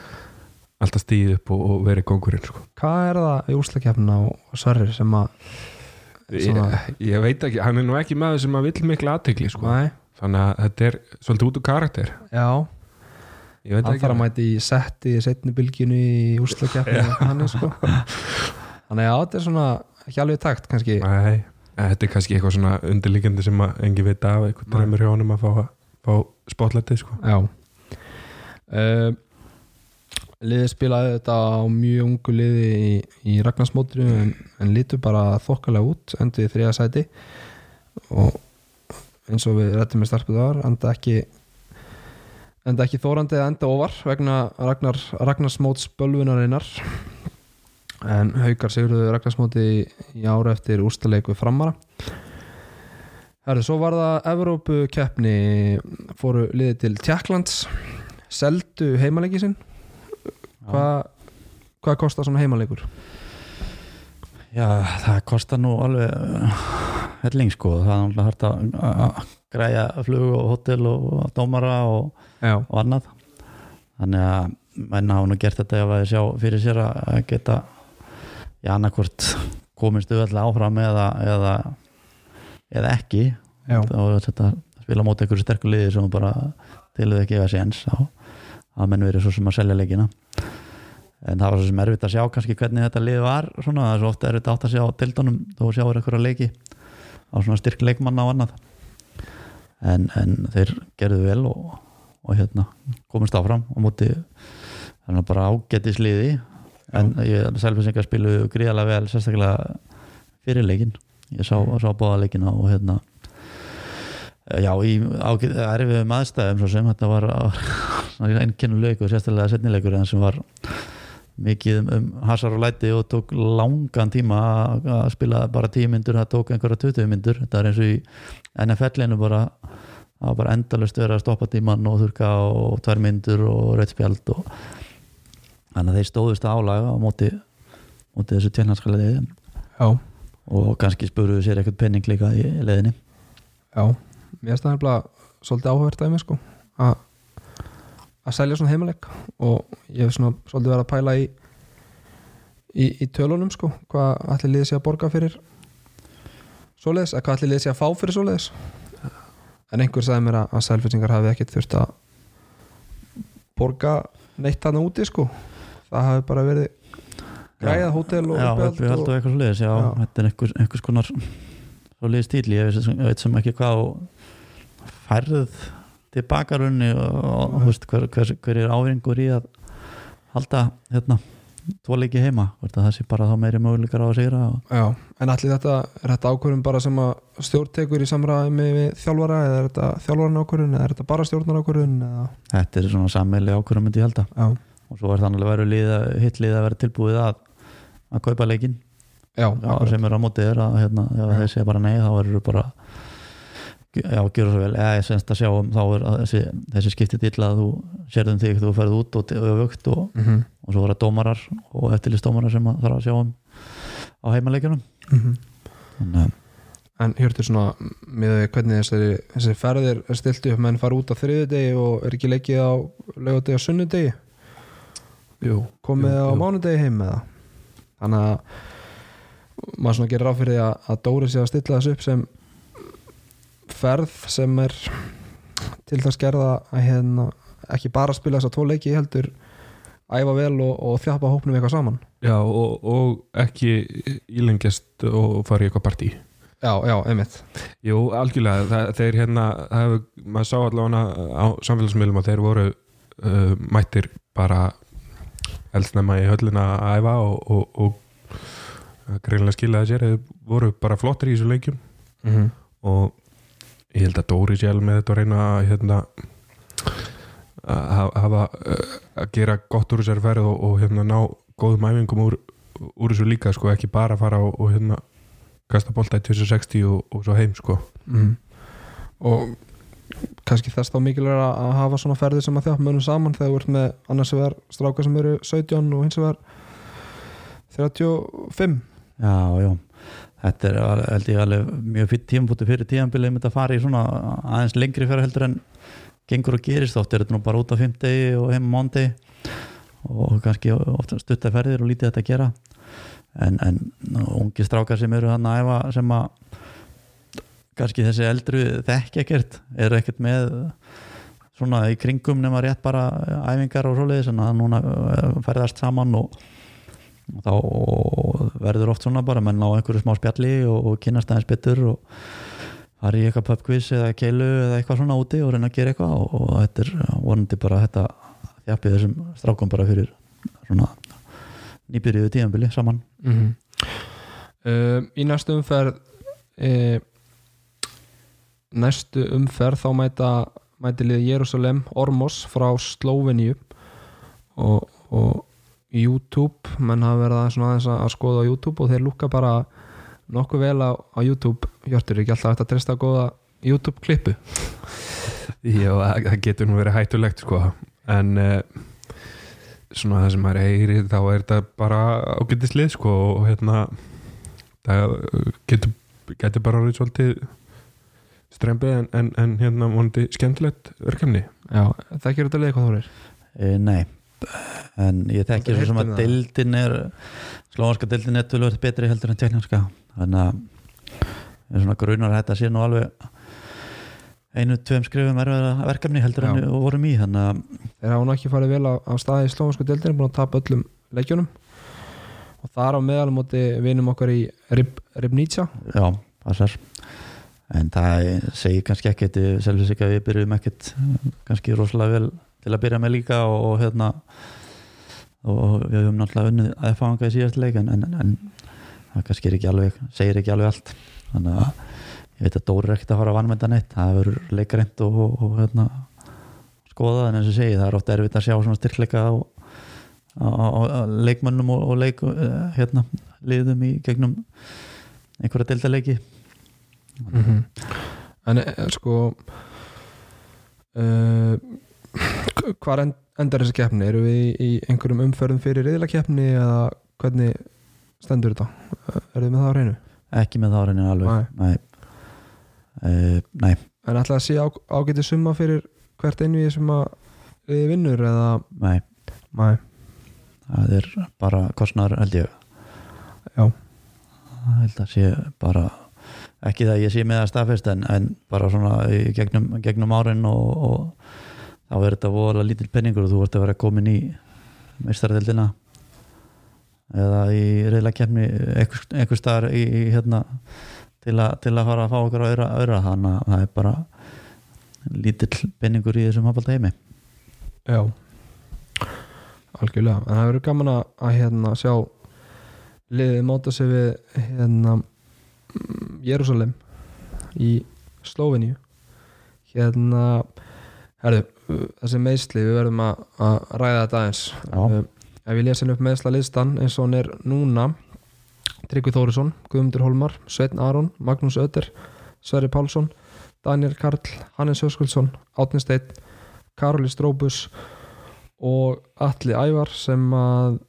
alltaf stíð upp og, og verið kongurinn sko. hvað er það í úrsilda keppnina og Sverrir sem að ég, Svona- ég veit ekki, hann er nú ekki maður sem að vill mikla aðtekli sko. Þannig að þetta er svolítið út úr karakter já, ég hann þarf að mæti í setti setni bylginu í er sko Þannig að þetta er svona ekki alveg takt kannski Nei, þetta er kannski eitthvað svona undirliggjandi sem að engi veit af eitthvað Nei. drömmur hjá honum að fá, fá spotlightið sko. Já uh, Liðið spilaði þetta á mjög ungu liði í, í Ragnarsmótri en, en lítur bara þokkalega út endið í þriða sæti. Og eins og við rættum með starfið þar enda ekki enda ekki þórandi eða enda ofar vegna Ragnar, Ragnarsmóts bölvunarinnar en haukar sigurðu Ragnarsmóti í, í ára eftir úrstaleiku framara. Herðu, svo var það Evrópu keppni fóru liðið til Tjekklands seldu heimaleiki sinn hvað hvað kostar svona heimalegur? Já, það kostar nú alveg uh, helling sko, það er hægt að græja flug og hótel og dómara og, og annað. Þannig að menn hafa nú gert þetta ef að sjá fyrir sér að geta í annarkvort komist auðvitað áfram eða, eða, eða ekki. Já. og þetta spila móti einhverju sterkur liði sem bara til þau ekki eiga séns að menn verið svo sem að selja leikina en það var svo sem erfitt að sjá kannski hvernig þetta lið var svona, það er svo ofta erfitt átt að sjá tildunum þó að sjáur einhverja leiki á svona styrk leikmanna og annað. En, en þeir gerðu vel og, og hérna komist áfram á móti þannig að bara ágætis liði en ég selfisingar spilu gríðalega vel sérstaklega fyrir leikin ég sá, sá báða leikina og hérna já, í erfiðum aðstæðum svo sem. Þetta var einnkennu leikur, sérstaklega setnileikur en sem var mikið um, um hasar og læti og tók langan tíma að að spila bara 10 myndur, það tók einhverja 20 myndur. Þetta er eins og í NFL-inu bara var bara endalust verið að stoppa tíman og þurka og tvær myndur og rauðspjald og þannig að þeir stóðust álaga á móti, móti þessu tjernarska leiði já, og kannski spuruðu sér eitthvað penning líka í leiðinni já. Mér finnst það nefnilega svolítið áhverð dæmi sko að að selja svona heimaleik og ég hef svona svolítið verið að pæla í í, í tölunum sko hvað allir liðið sé að borga fyrir svoleiðis, að hvað allir liðið sé að fá fyrir svoleiðis. En einhver sagði mér að, að selfinsingar hafi ekkert þurft að borga neitt hann úti sko. Það hafi bara verið græðað hótel og já, uppihald uppihald og eitthvað svo leiðis já, Já. þetta er einhvers, einhvers konar svo leiðis stíl, ég veist, ég veit sem ekki hvað og færð til bakarunni og, þú veist, hver, hver, hver er ávingur í að halda hérna tvo leiki heima, að það sé bara þá meiri möguleikar á að sigra og, en allir þetta er þetta ákvörðum bara sem að stjórn tekur í samræmi við þjálfara eða er þetta þjálfaran ákvörðun eða er þetta bara stjórnar ákvörðun eða... þetta er svona sammeili ákvörðum myndi ég halda. Já, og svo er þannig að vera lið, hitt lið að vera tilbúið að að kaupa leikin já, já, sem er á mótið er að hérna, ef þeir segja bara nei þá verður bara já, gera svo vel, eða ég semst að sjá um þá er þessi, þessi skiptið til að þú sérðum þig, þú ferð út og öfugt og, mm -hmm. og svo er það dómarar og eftirlistómarar sem að þarf að sjá um á heimaleikjunum þannig að En hjörtur svona með hvernig þessi, þessi ferðir er stilt upp menn fara út á þriðudegi og er ekki leikið á laugardegi og sunnudegi? Jú, komið jú, á jú. mánudegi heim með það þannig að maður svona gerir ráð fyrir því að, að Dóri sé að stilla þessu upp sem ferð sem er til þess gerða að hérna, ekki bara spila þessa tvo leiki heldur æfa vel og, og þjapa hópnum eitthvað saman. Já, og, og ekki ílengjast og fara í eitthvað partí. Já, já, einmitt. Jú, algjörlega, það, þeir hérna það maður sá allavega á samfélagsmiðlum að þeir voru uh, mættir bara eldsnæma í höllina að æfa og, og, og greinlega skilaði sér, þeir voru bara flottir í þessu leikjum. Mm -hmm. og ég held að Dóri sjálf með þetta að reyna að hérna, að hafa- uh, að gera gott úr þessari ferð og, og hérna ná góðum æfingum úr, úr þessu líka sko, ekki bara fara og, og hérna kasta bolta í 2060 og, og svo heim sko. Mm. og kannski þess þá mikilvæg að hafa svona ferði sem að þjátt munum saman þegar þú ert með annars vegar stráka sem eru 17 og hins vegar 35 Já, já Þetta er held ég alveg mjög fyrir tímabúti fyrir tímabilið mitt að fara í svona aðeins lengri fyrir heldur en gengur og gerist. Oft er þetta nú bara út á fimmdegi og heim á mándi og kannski ofta stutta ferðir og lítið þetta að gera. En, en ungi strákar sem eru hann að æfa sem að kannski þessi eldru þekki ekkert eru ekkert með svona í kringum nema rétt bara æfingar og svoleiðis en að núna eh, ferðast saman og þá verður oft svona bara menn á einhverju smá spjalli og, og kynast aðeins betur og fara í eitthvað pubquiz eða keilu eða eitthvað svona úti og reyna að gera eitthvað og, og þetta er vonandi bara þetta þjappið þessum strákum bara fyrir svona nýbyrjuðu tíðanbili saman mm -hmm. uh, í næstu umferð uh, næstu umferð þá mæta mæti liðið Jérúsalem Ormos frá Slóveníu og, og YouTube menn hafa verið aðeins, svona aðeins að skoða á YouTube og þeir lúka bara nokkuð vel á, á YouTube. Hjörtur, ekki alltaf að treysta á góða YouTube klippu? Já, það getur nú verið hættulegt sko. En uh, svona það sem maður heyri þá er þetta bara ágættislið sko og hérna það getur, getur bara orðið svolítið strempið en, en, en hérna vonandi skemmtilegt verkefni. Já, það ekki þetta liðið hvað þú er e, Nei en ég þekki svo sem að það. deildin er slóanska deildin er tölvöld betri heldur en teknarska þannig að ég svona grunar þetta sé nú alveg einu, tveim skrifum erfiðara verkefni heldur en Já. við vorum í þannig að þeir hafa nú ekki farið vel á, á staði í slóvansku deildinu, búin að tapa öllum leikjunum og þar á meðal móti vinum okkar í Rib, Ribnica Já, passar en það segir kannski ekkert selvið sig að við byrjum ekkert kannski rosalega vel til að byrja með líka og, og hérna og við höfum náttúrulega unnið að fanga í síðast leik en, en, en það kannski er ekki alveg segir ekki alveg allt. Þannig að ég veit að Dóri er ekkert að fara að vannmynda neitt. Það verður leikarind og, og, hérna, skoða en eins og segi það er ofta erfitt að sjá svona styrkleika á, á, á, á leikmönnum og, og leik eh, hérna, liðum í gegnum einhverja deildaleiki mm -hmm. en e, sko uh, end, endar þessi keppni eru við í, einhverjum umferðum fyrir riðlakeppni eða hvernig stendur þetta eru þið með það á reynu ekki með þá reynir alveg Nei. nei, uh, nei. en ætla að sé á, ágæti summa fyrir hvert einu í sem að við vinnur eða nei Nei. það er bara kostnar held ég Já. Það held að sé bara ekki það að ég sé með að staðfest en, en bara svona gegnum, gegnum árin og, og þá er þetta voðalega lítill penningur og þú ert að vera komin í meistaradeldina eða í reyðla kemni einhver, staðar í, í hérna til, a, til að fara að fá okkur á öðra, öðra þannig að það er bara lítill penningur í þessum hafbalda heimi Já. Algjörlega, en það verður gaman að, að hérna sjá liðið móta sig við hérna Jérúsalem í Slóveníu. Hérna herðu, þessi meðsli við verðum að, að ræða þetta aðeins. Já. Uh, ef ég lesa upp meðsla listan eins og hann er núna Tryggvi Þórisson, Guðmundur Holmar Sveinn Aron, Magnús Öder Sverri Pálsson, Daniel Karl Hannes Höskuldsson, Átni Steinn Karoli Stróbus og Atli Ævar sem að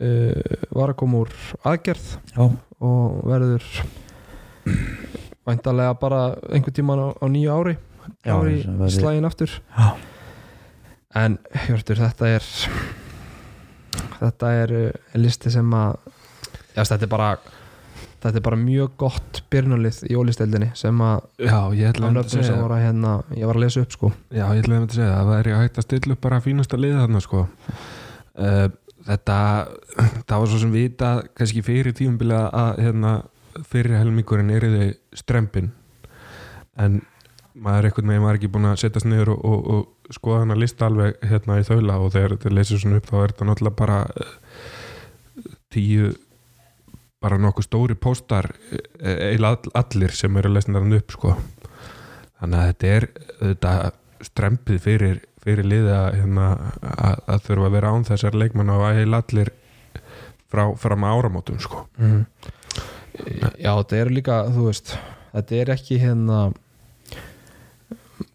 uh, var að koma úr aðgerð Já, og verður væntalega bara einhvern tíman á, á nýju ári Já, ári sem verður- slægin aftur. Já. en Hjörtur þetta er þetta er uh, listi sem að já, þetta er bara þetta er bara mjög gott byrnulið í ólisteldinni sem að Já, ég ætla að segja. voru að hérna ég var að lesa upp sko. Já, ég ætla að segja það væri hægt að stilla upp bara fínasta liða þarna sko. Uh, Þetta það var svo sem vita kannski fyrir tímabilið að hérna, fyrir helmingurinn er þau strempin en maður er einhvern veginn var ekki búin að setjast niður og, og, og skoða hann að lista alveg hérna í þaula og þegar þetta leysir svona upp þá er þetta náttúrulega bara eh, tíu bara nokkuð stóri póstar eila allir sem eru lesnir hann upp sko þannig að þetta er þetta strempið fyrir, fyrir liði að, hérna, að, að þurfa að vera án þessar leikmann og að heila allir frá, frá með áramótum sko. Mhm. Já, þetta er líka, þú veist þetta er ekki hérna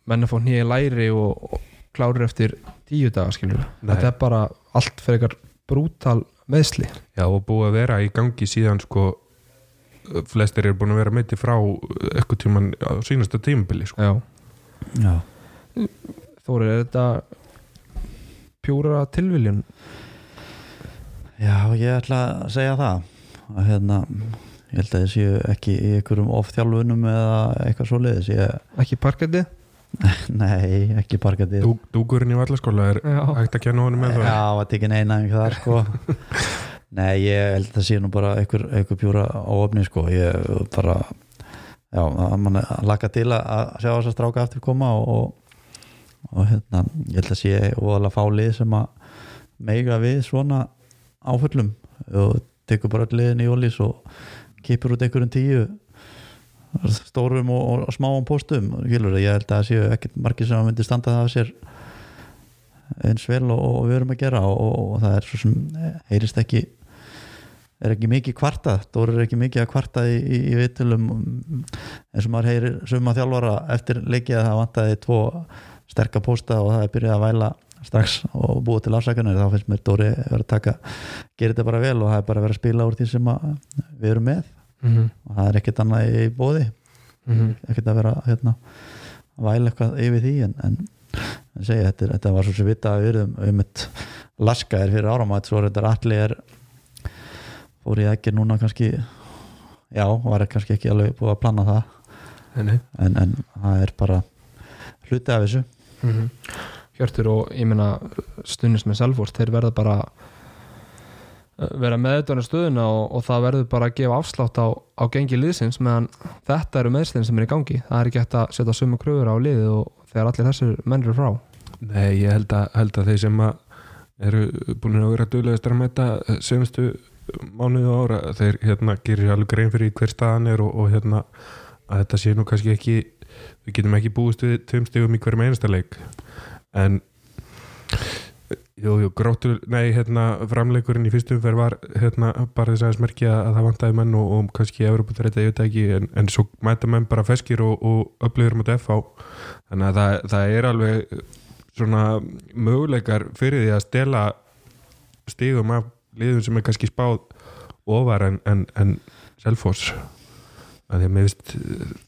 menn að fá nýja læri og, og klárir eftir tíu daga þetta er bara allt fyrir eitthvað brútal meðsli Já, og búið að vera í gangi síðan sko flestir eru búin að vera meiti frá eitthvað tíman á sínasta tímabili sko. Já, Já, Þóri, er þetta pjúra tilviljun? Já, ég ætla að segja það. Að hérna ég held að ég séu ekki í einhverjum ofþjálfunum eða eitthvað svo leiðis ég, Ekki parketti? nei, ekki parkatið Dú, Dúgurinn í vallaskóla er Já, hægt að kenna honum með það? Já, þetta er ekki neina en þar sko. Nei, ég held að það sé nú bara einhver, einhver pjúra óöfni sko. Ég bara já, að mann laka til að að sjá þess að stráka aftur koma og, og, og hérna, ég held að sé óalega fálið sem að meiga við svona áföllum. Og tekur bara öll liðin í ólís og kipur út einhverjum tíu stórum og, og smáum póstum. Skilur, ég held að það séu ekkert margir sem að myndi standa það af sér eins vel og, og við erum að gera og, og það er svo sem heyrist ekki er ekki mikið kvarta. Dóri er ekki mikið að kvarta í, í, í vitulum eins og maður heyrir suma þjálfara eftir leikið að það vantaði tvo sterka pósta og það er byrjað að væla strax og búið til afsakanir þá finnst mér Dóri verið að taka gera þetta bara vel og það er bara verið að spila úr því sem að við erum með mm og það er ekkert annað í bóði -hmm. ekkert að vera hérna, að væla eitthvað yfir því en, en, en segja, þetta, þetta var svo sem vita að við erum um eitt laska er fyrir áramætt svo þetta allir er fór ég ekki núna kannski já, var kannski ekki alveg búið að plana það. En, en það er bara hluti af þessu. Mhm. Hjörtur og ég meina stundist með Selfors, þeir verða bara vera meðutan í stöðuna og, og það verður bara að gefa afslátt á, á gengi liðsins meðan þetta eru meðslinn sem er í gangi. Það er ekki hægt að setja sumu kröfur á liðið og þegar allir þessir menn eru frá. Nei, ég held að, held að þeir sem eru búin að vera duglegastar að metta senastu mánuðu og ára þeir hérna gerir alveg grein fyrir hver staðan er og, og hérna að þetta sé nú kannski ekki við getum ekki búist við tveim stegum í hverjum einasta leik. En jú, jú, gróttur nei, hérna, framleikurinn í fyrstum fer var hérna, bara þess aðeins merkja að það vantaði menn og, og kannski Evropa þreita, ég veit ekki en, en svo mæta menn bara feskir og, og upplýður mot FH þannig að það, það er alveg svona möguleikar fyrir því að stela stigum af liðum sem er kannski spáð ofar en, en, en Selfoss. Að því að mér veist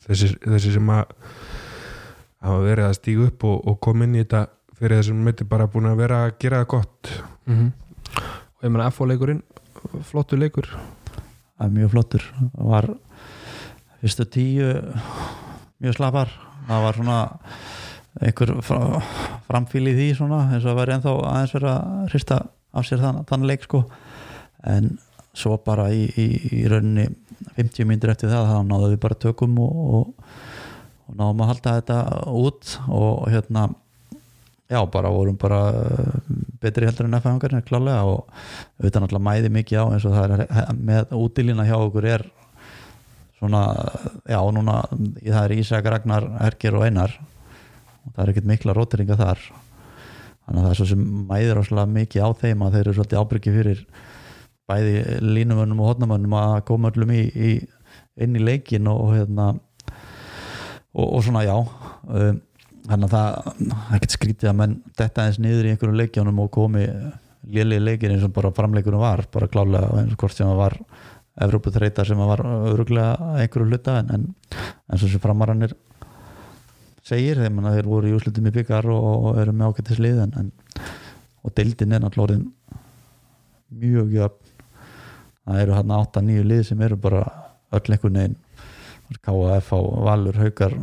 þessi, þessi sem að hafa verið að stíga upp og, og koma inn í þetta fyrir þessum myndi bara búin að vera að gera það gott. -hmm. og ég meina FO leikurinn flottur leikur. Það er mjög flottur. Það var fyrstu tíu mjög slapar það var svona einhver fra- framfíl í því svona eins og það var ennþá aðeins verið að hrista af sér þann, þann leik sko. En svo bara í, í, í rauninni 50 mínútur eftir það þá náðum við bara tökum og, og, og náðum að halda þetta út og hérna já bara vorum bara uh, betri heldur en F-fangarnir klálega og auðvitað náttúrulega mæði mikið á eins og það er með útilína hjá okkur er svona, já núna það er Ísak, Ragnar, Erger og Einar. Og það er ekkert mikla róteringa þar. Þannig að það er svo sem mæðir áslega mikið á þeim að þeir eru svolítið ábyrgi fyrir bæði línumönnum og hotnamönnum að koma öllum í, í inn í leikin og, og hérna og, og svona já um, þannig að það það ekkert skrítið að menn detta eins niður í einhverjum leikjánum og komi lélegi leikir eins og bara framleikunum var bara klálega eins og hvort sem það var Evrópu þreytar sem að var öruglega einhverju hluta en, en, en svo sem framarannir segir þeim að þeir voru í úslutum í byggar og, og eru með ágættis lið en, og deildin er náttúrulega mjög jöfn. Það eru hann 8-9 lið sem eru bara öll einhvern veginn KF á Valur, Haukar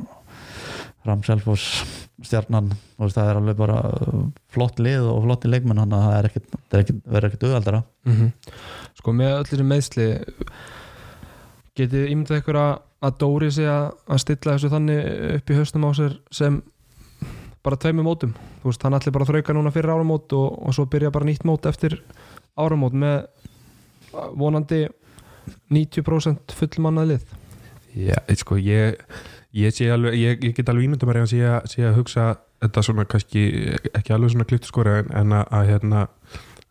Fram Selfoss stjarnan þú veist, það er alveg bara uh, flott lið og flotti leikmenn þannig að það er ekkit, það er ekkit, verður ekkert auðaldara mm sko með öll þessi meðsli getið ímyndað ykkur að, Dóri sé að, að stilla þessu þannig upp í haustum á sér sem bara tveimur mótum? Þú veist, hann allir bara að þrauka núna fyrir áramót og, og svo byrja bara nýtt mót eftir áramót með vonandi 90% fullmannað lið. Já, sko, ég, ég alveg ég, ég get alveg ímynda mér að sé að, hugsa þetta svona kannski ekki alveg svona klipt skora en, en að, að hérna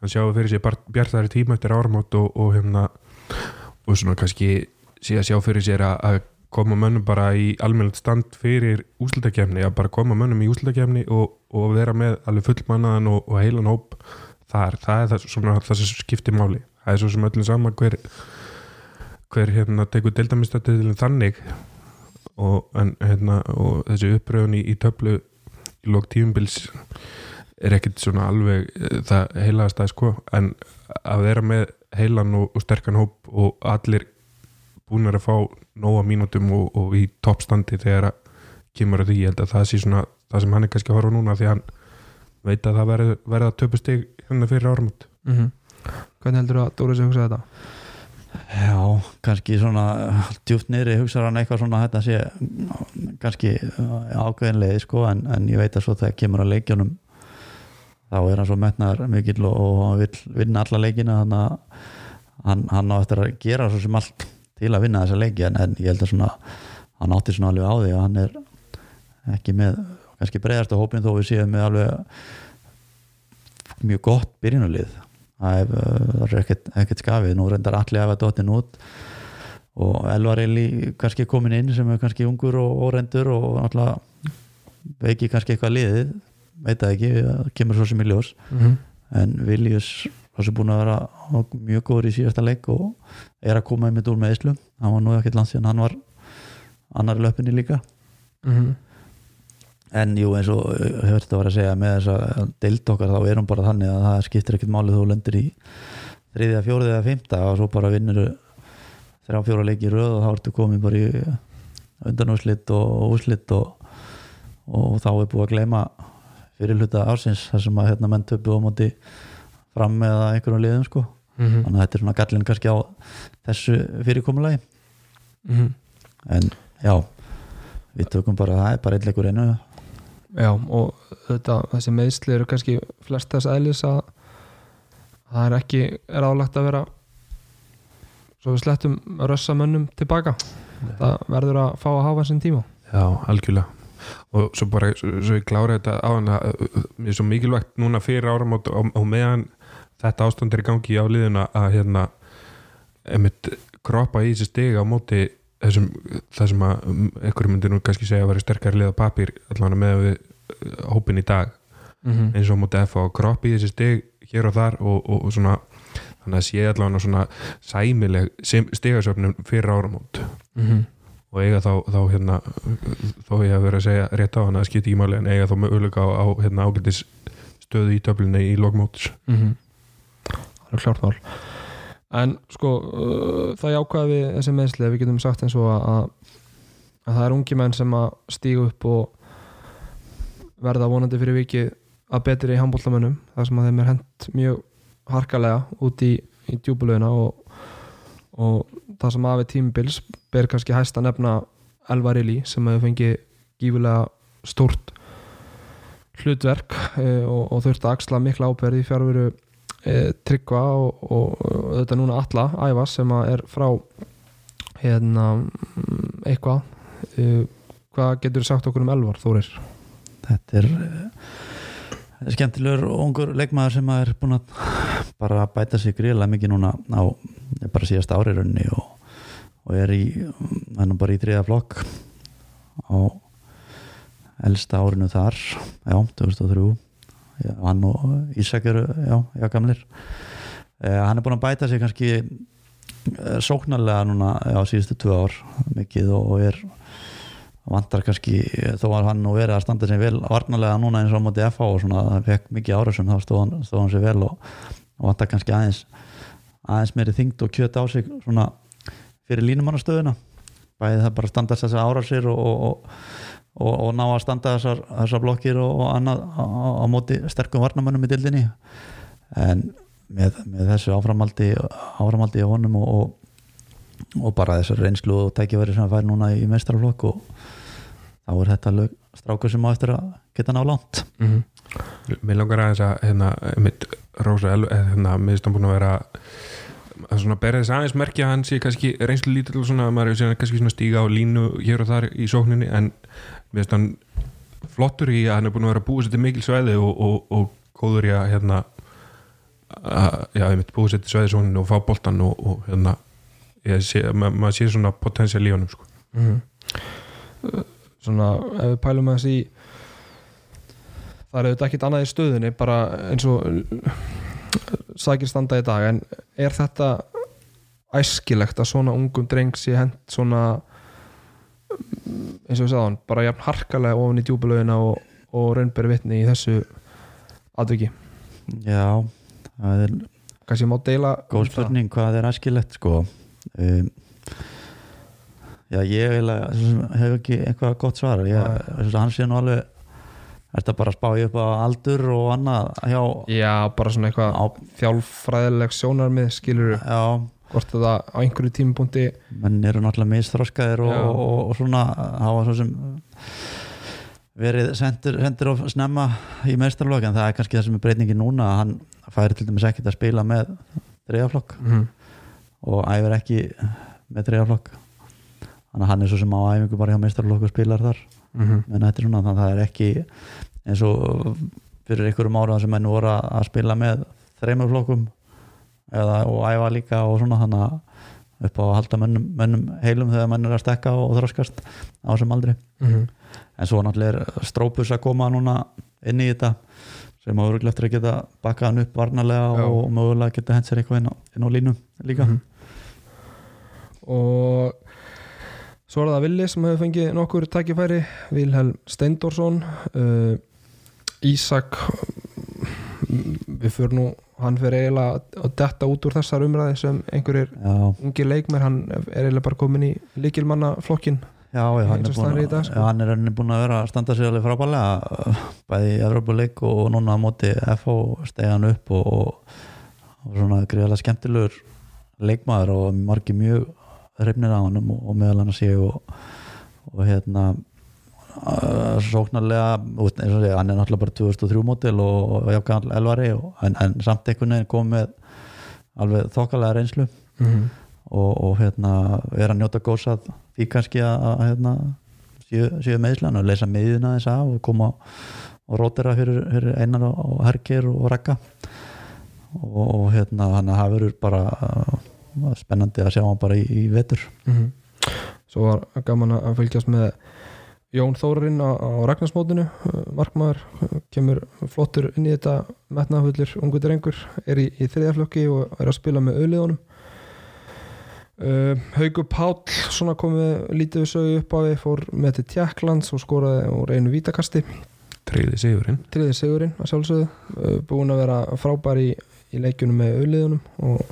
hann sjáu fyrir sér bjartari tíma eftir ármót og, og hérna og svona kannski sé að sjá fyrir sér að, að koma mönnum bara í almennilegt stand fyrir úslutakefni, að bara koma mönnum í úslutakefni og, og vera með alveg fullmannaðan og, og heilan hóp þar, það er það, svona, það sem skiptir máli. Það er svo sem öllum saman hver hver hérna tekur deildamistatiðilin þannig og, en, hérna, og þessi uppröðun í, í töflu í lók tífumbils er ekkit svona alveg eh, það heilaðast að sko en að vera með heilan og, og sterkan hóp og allir búin að fá nóga mínútum og, og í toppstandi þegar að kemur að því, ég held að það sé svona það sem hann er kannski að horfa núna því hann veit að það verða, töpustig hérna fyrir áramönd mm -hmm. Hvernig heldur þú að Dóri sé hugsa þetta? Já, kannski svona djúft niðri hugsaður hann eitthvað svona þetta sé kannski ákveðinlega sko en, en ég veit að svo þegar kemur að leikjónum þá er hann svo metnar mikill og, og hann vil vinna alla leikina þannig að hann, hann á eftir að gera svo sem allt til að vinna þessa leiki en, en ég held að svona hann átti svona alveg á því og hann er ekki með kannski bregðast á hópin þó við séum með alveg mjög gott byrjunulið það er, er ekkert, skafið nú reyndar allir að hafa dottin út og Elvar Eli kannski komin inn sem er kannski ungur og, reyndur og náttúrulega veiki kannski eitthvað liðið veit það ekki, kemur svo sem í ljós Mm -hmm. en Viljus var sem búin að vera mjög góður í síðasta leik og er að koma með úr með Íslu hann var nú ekkert landsíðan, hann var annar löpunni líka Mm -hmm. En jú eins og hefur þetta var að segja með þess að deild okkar þá er hún bara þannig að það skiptir ekkert málið þú lendir í þriðja, fjóruð eða fymta og svo bara vinnur þrjá fjóra leiki röð og þá ertu komið bara í undanúslitt og úslitt og, og þá er búið að gleyma fyrir hluta ársins þar sem að hérna menn töpu á móti fram með einhverjum liðum sko. Mm þannig að þetta er svona gallin kannski á þessu fyrirkomulagi. -hmm. en já við tökum bara það er bara einleikur einu Já, og þetta, þessi meðsli eru kannski flest þess aðlis að það er ekki álagt að vera svo við slettum rössa mönnum tilbaka það verður að fá að hafa þessum tíma. Já, algjörlega. Og svo bara, svo, ég klára þetta á hann að mér er svo mikilvægt núna fyrir áramót og, og meðan þetta ástand er í gangi á liðuna að hérna einmitt kroppa í þessi stig á móti þessum, það sem að einhverjum myndir nú kannski segja að vera sterkari lið á papír allavega með við uh, hópin í dag mm -hmm. eins og á móti F og kroppa í þessi stig hér og þar og, og, og svona þannig að sé allavega svona sæmileg stigasöfnum fyrir áramót Mm -hmm. og eiga þá, þá hérna þó ég hef verið að segja rétt á hann að skipta ekki máli en eiga þá möguleika á, á hérna ágætis stöðu í töflunni í logmóts Mhm. það er klárt mál en sko uh, það jákvæða við þessi meðsli við getum sagt eins og að, að, að það er ungi menn sem að stíga upp og verða vonandi fyrir vikið að betri í handbóltamönnum þar sem að þeim er hent mjög harkalega út í, í djúbulöðina og, og það sem aðeins tímubils ber kannski hæst að nefna Elvar Ili sem hefur fengið gífulega stórt hlutverk e, og, og þurft að axla mikla ábyrði í fjárveru tryggva og, og, og þetta núna alla æfa sem er frá hérna mm, eitthvað. E, hvað getur þú sagt okkur um Elvar Þórir? þetta er eh, þetta er skemmtilegur og ungur leikmaður sem er búin að bara bæta sig gríðlega mikið núna á bara síðast ári raunni og, og er í hann er bara í þriða flokk á elsta árinu þar. Já, 2003 já, hann og Ísak eru já, já gamlir. Eh, hann er búin að bæta sig kannski eh, sóknarlega núna á síðustu tvö ár mikið og, og er vantar kannski, þó að hann nú verið að standa sér vel varnarlega núna eins og á móti FH og svona, það fekk mikið árásum þá stóð hann, sér vel og, og vantar kannski aðeins aðeins meiri þyngd og kjöt á sig svona fyrir línumannastöðuna. Bæði það bara að standa þessar árásir og, og, og, og ná að standa þessar, þessar blokkir og annað á, á móti sterkum varnamönnum í dildinni en með, með þessu áframaldi áframaldi í honum og, og bara þessar reynslu og tækifæri sem að færi núna í mestrarflokk og þá er þetta lög, strákur sem á eftir að geta ná langt Mm -hmm. Mér langar aðeins að hérna, mitt Rósa eh, hérna, finnst hann búin að vera að svona berja þess aðeins merkja að hann sé kannski reynslu lítill og svona að maður er kannski svona stíga á línu hér og þar í sókninni en mér finnst hann flottur í að hann er búin að vera búið sér til mikil svæði og, og, og góður í að hérna að, já, ég mitt búið sér til svæði og fá boltan og, og hérna sé, ma maður sé svona potensial í honum sko. mm svona ef við pælum að þessi það er auðvitað ekkit annað í stöðunni bara eins og sækir standa í dag en er þetta æskilegt að svona ungum dreng sé hent svona eins og við sagðum bara jafn harkalega ofan í djúbulögina og, og raunberi vitni í þessu atviki. Já, það er kannski má deila góð um það. spurning hvað er æskilegt sko. Um, Já, ég hef ekki eitthvað gott svar. Ég, hann sé nú alveg Er þetta bara að spá ég upp á aldur og annað hjá já, bara svona eitthvað þjálfræðileg sjónarmið skilur Já, hvort þetta á einhverju tímapunkti menn eru náttúrulega misþroskaðir og, og, og, og svona hafa svo sem verið sendur, sendur of snemma í meistarlokk en það er kannski það sem er breytingi núna að hann færi til dæmis ekkert að spila með dreifaflokk mm -hmm. og æfir ekki með dreifaflokk þannig að hann er svo sem á æfingu bara hjá meistarlokk og spilar þar. Mm en þetta er svona þannig að það er ekki eins og fyrir einhverjum ára sem menn voru að spila með þreymur flokkum eða, og æfa líka og svona þannig að upp á að halda mönnum, mönnum heilum þegar menn er að stekka og þroskast á sem aldrei -hmm. en svo náttúrulega er strópus að koma núna inn í þetta sem á öruglega eftir að geta bakkað hann upp varnarlega Já. og mögulega geta hent sér eitthvað inn á, inn á línu líka Mhm. og svo er það Villi sem hefur fengið nokkur tækifæri Vilhelm Steindorsson uh, Ísak mm, við fyrir nú hann fyrir eiginlega að detta út úr þessar umræði sem einhverjir Já, ungir leikmer hann er eiginlega bara komin í líkilmannaflokkin já, já hann, er búin, dag, sko. hann er búin að vera að standa sig alveg frábælega bæði í Evropuleik og núna á móti FH stegan upp og, og, og svona greiðlega skemmtilegur leikmaður og margir mjög hrifnir á hann og, meðal hann að sé og, og hérna sóknarlega og segja, hann er náttúrulega bara 2003 mótil og, jákvæðan elvari og, en, en samt einhvern veginn kom með alveg þokkalega reynslu mm -hmm. og, og hérna er að njóta góðs að því kannski að, að hérna, séu, meðslan og leysa miðuna þess af og koma og rótera fyrir, fyrir einar og, herkir og rakka og, og hérna hann að verður bara uh, spennandi að sjá hann bara í, í vetur Mhm. svo var gaman að fylgjast með Jón Þórarinn á, á Ragnarsmótinu markmaður, uh, kemur flottur inn í þetta metnaðfullur ungu drengur, er í, í þriðaflokki og er að spila með auðliðunum. Uh, Haugur Páll svona komið lítið við sögu upp á því fór með til Tjekklands og skoraði úr einu vítakasti. Treyði sigurinn. Triði sigurinn að sjálfsögðu. Uh, búin að vera frábær í, í leikjunum með auðliðunum og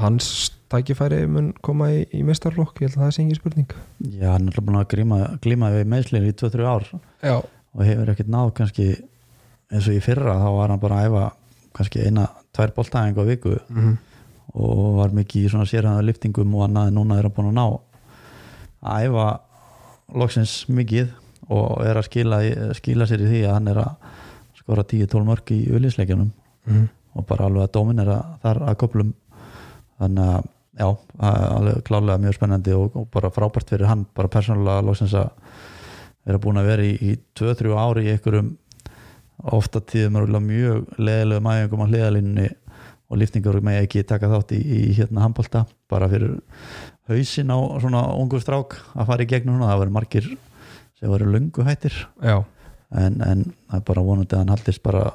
hans tækifæri mun koma í, í mestarflokk, ég held að það sé engin spurning. Já, hann er alltaf búin að glíma, glíma við meðslir í 2-3 ár Já, og hefur ekkert náð kannski eins og í fyrra þá var hann bara að æfa kannski eina, tvær boltæðing á viku mm -hmm. og var mikið í svona sérhæða liftingum og annað en núna er hann búin að ná að æfa loksins mikið og er að skila, skila sér í því að hann er að skora 10-12 mörg í uliðsleikjanum og bara alveg að dominera þar að köplum þannig að já, alveg klálega mjög spennandi og, og bara frábært fyrir hann bara persónulega loksins að vera búin að vera í, í 2-3 ári í einhverjum ofta tíðum mjög leðilegu mæðingum á hliðalínunni og liftingur með ekki taka þátt í, í hérna handbólta bara fyrir hausin á svona ungur strák að fara í gegnum svona, það verður margir sem verður lungu hættir. En, en það er bara vonandi að hann haldist bara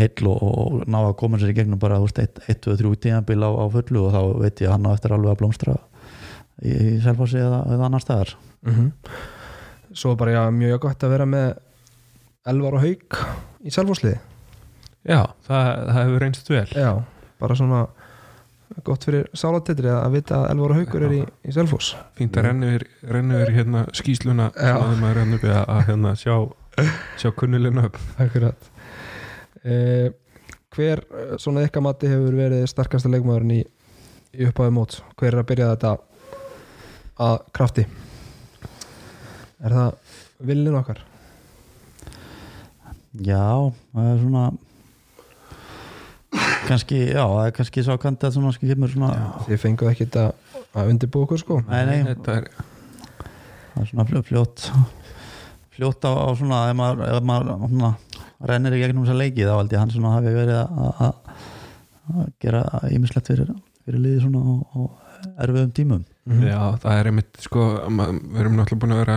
heill og, og ná að koma sér í gegnum bara 1-2-3 tíðanbíl á, á fullu og þá veit ég að hann á eftir alveg að blómstra í, í Selfossi eða, eða annar staðar. Mm Svo bara já, mjög gott að vera með Elvar og Hauk í selvfósliði já, það, það hefur reynst vel. Já, bara svona gott fyrir sálatetri að vita að Elvar og Haukur er í, í selvfós fínt að renna yfir, hérna skýsluna þegar maður renna upp að, að hérna, sjá, sjá kunnulegna upp. Akkurat eh, Hver eh, svona ykkar mati hefur verið starkasta leikmaðurinn í, í upphafi mót Hver er að byrja þetta að krafti Er það villin okkar? Já, það er svona kannski, já, það er kannski kant að svona kannski kemur svona Þið fenguð ekki þetta að undirbúa okkur sko Nei, nei. Þetta er, það er svona fljótt, fljótt á, á svona ef maður, ef maður svona, rennir í gegnum þessa leiki þá held ég hann svona hafi verið að, að, að gera ímislegt fyrir, fyrir liði svona á, á erfiðum tímum. Já, það er einmitt sko við erum náttúrulega búin að vera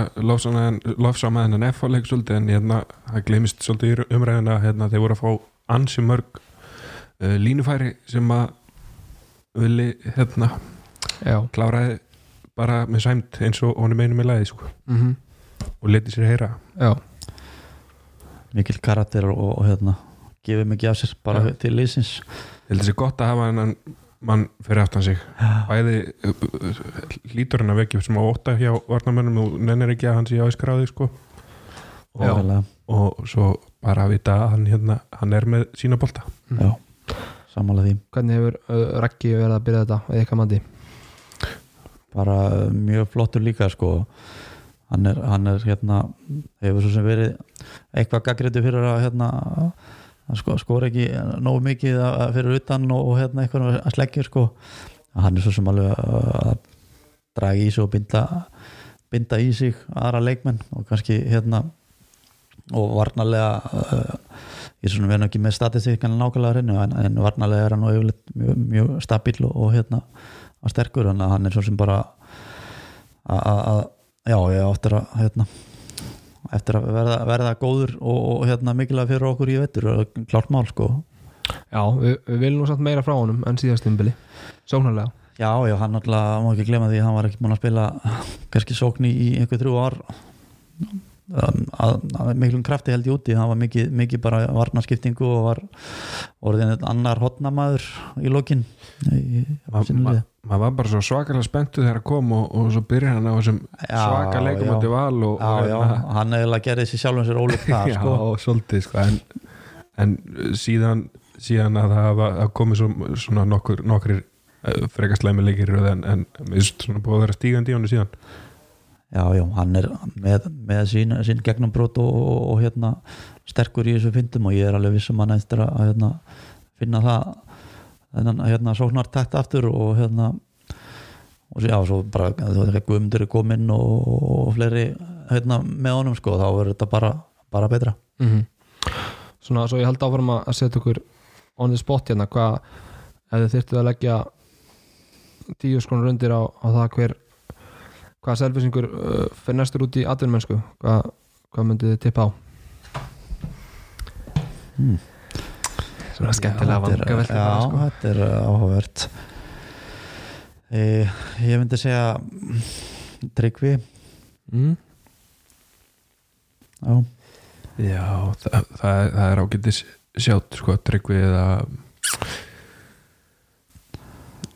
lofsama en F á leik svolítið en hérna, það glemist svolítið í umræðina hérna, þeir voru að fá ansi mörg uh, línufæri sem að villi hérna Já. kláraði bara með sæmt eins og honum einu með læði sko, mm og leti sér heyra. Já mikil karakter og, og hérna gefið mikið af sér bara Já. til liðsins. Ég held þessi gott að hafa hennan mann fyrir aftan sig. Bæði uh, hlýtur hann að vekja sem á ótta hjá varnamönnum og nennir ekki að hann sé á skráði sko. Og, og svo bara að vita að hann, hérna, hann er með sína bolta. Já, sammála því. Hvernig hefur uh, Raggi verið að byrja þetta eða eitthvað mandi? bara uh, mjög flottur líka sko hann er, hann er hérna hefur svo sem verið eitthvað gaggrindu fyrir að hérna að sko, skora ekki nógu mikið að- fyrir utan og, og hérna eitthvað að sleggja sko. Hann er svo sem alveg að draga í sig og binda binda í sig aðra leikmenn og kannski hérna og varnarlega uh, ég er svona verið ekki með statistíkan nákvæmlega hreinu en, en varnarlega er hann mjög, mjög stabíl og, og hérna að sterkur að hann er svo sem bara að, að, að já, ég á eftir að hérna, eftir að verða, verða góður og, og hérna mikilvæg fyrir okkur í vettur og klárt mál sko. Já, við, við viljum nú samt meira frá honum en síðast tímbili Sóknarlega. Já, já, hann náttúrulega má ekki glemma því hann var ekki búin að spila kannski sókn í einhver þrjú ár að, að, að miklum krafti held ég úti. Hann var mikið, mikið bara varnaskiptingu og var orðin einn annar hotnamaður í lokin. Í, Ma- ma- maður var bara svo svakalega spenntu þegar að kom og, og svo byrjar hann á þessum svaka leikum já. átti val og, já, og, já, hann eiginlega gerði sér sjálfum sér ólíkt það já, sko. svolítið sko, en, en síðan síðan að það að svo, svona nokkur, nokkrir uh, frekast röð, en, en svona búið að vera stígandi í honum síðan já, já, hann er með, með sín, sín gegnumbrot og, og, og hérna sterkur í þessu fyndum og ég er alveg vissum hann eftir að hérna, finna það þennan hérna sóknar tætt aftur og hérna og já, svo bara Guðmundur er kominn og, og fleiri hérna með honum sko, þá verður þetta bara, bara betra. Mm Svona, svo ég held áfram að að setja okkur on the spot hérna, hvað ef þið þyrftuð að leggja tíu skronur undir á, á það hver hvað selvisingur uh, fyrir næstur út í atvinnmennsku hvað, hvað myndið þið tippa á Hmm. Svona skemmtilega vanga vel Já, sko. þetta er uh, áhugavert e, Ég myndi segja Tryggvi mm. Já, já, það, það, er- það er ágætis sjátt sko, tryggvi eða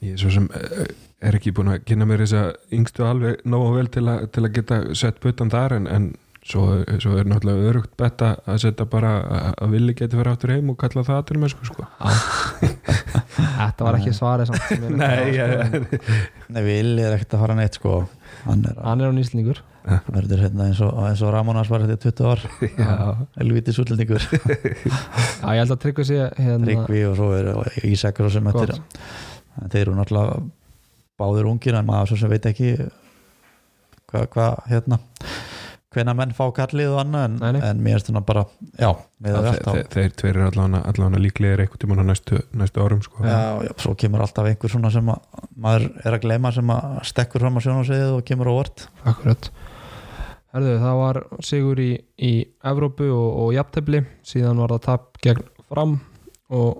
ég er svo sem eh, er ekki búin að kynna mér þess að yngstu alveg nógu vel til, a, til að geta sett putan þar en, en svo, svo er náttúrulega örugt betta að setja bara að, að villi geti fyrir áttur heim og kalla það til með sko, sko. Þetta var ekki svarið samt er Nei, sko. Nei, Vili er ekkert að fara neitt sko Hann er Hann er á nýslingur verður hérna eins og, eins og Ramonas var þetta 20 ár já, Elvítis útlendingur Já, ég held að tryggja sig hérna, Tryggvi og svo er Ísakur og sem Gott. eftir Þeir eru náttúrulega báðir ungir en maður svo sem veit ekki hvað hva, hérna hvena menn fá kallið og annað en, en mér er þetta bara já, þeir, þeir, eru allavega, allavega líklegir tímann á næstu, næstu árum sko. já, já, svo kemur alltaf einhver svona sem að, maður er að gleyma sem að stekkur fram á sjónasviðið og kemur á vort Akkurat. Herðu, það var sigur í, í Evrópu og, og jafntefli. Síðan var það tap gegn Fram og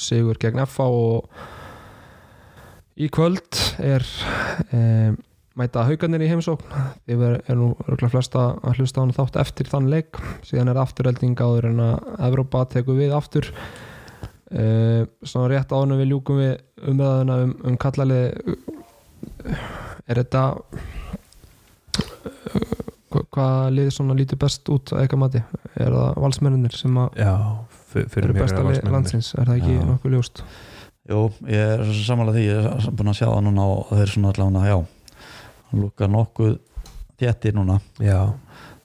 sigur gegn FA og í kvöld er um, mæta haugarnir í heimsókn. Þið er, nú örgulega flesta að hlusta á hann þátt eftir þann leik. Síðan er afturhelding áður en að Evrópa tekur við aftur. Uh, svona rétt en við ljúkum við umræðuna um, um kallalið er þetta Hva- hvaða lið svona lítur best út að eitthvað mati? Er það valsmennir sem að já, eru besta landsins? Er það ekki Já. nokkuð ljóst Jú, ég er samanlega því ég er búin að sjá það núna og þeir svona allavega já, lúka nokkuð þéttir núna. Já,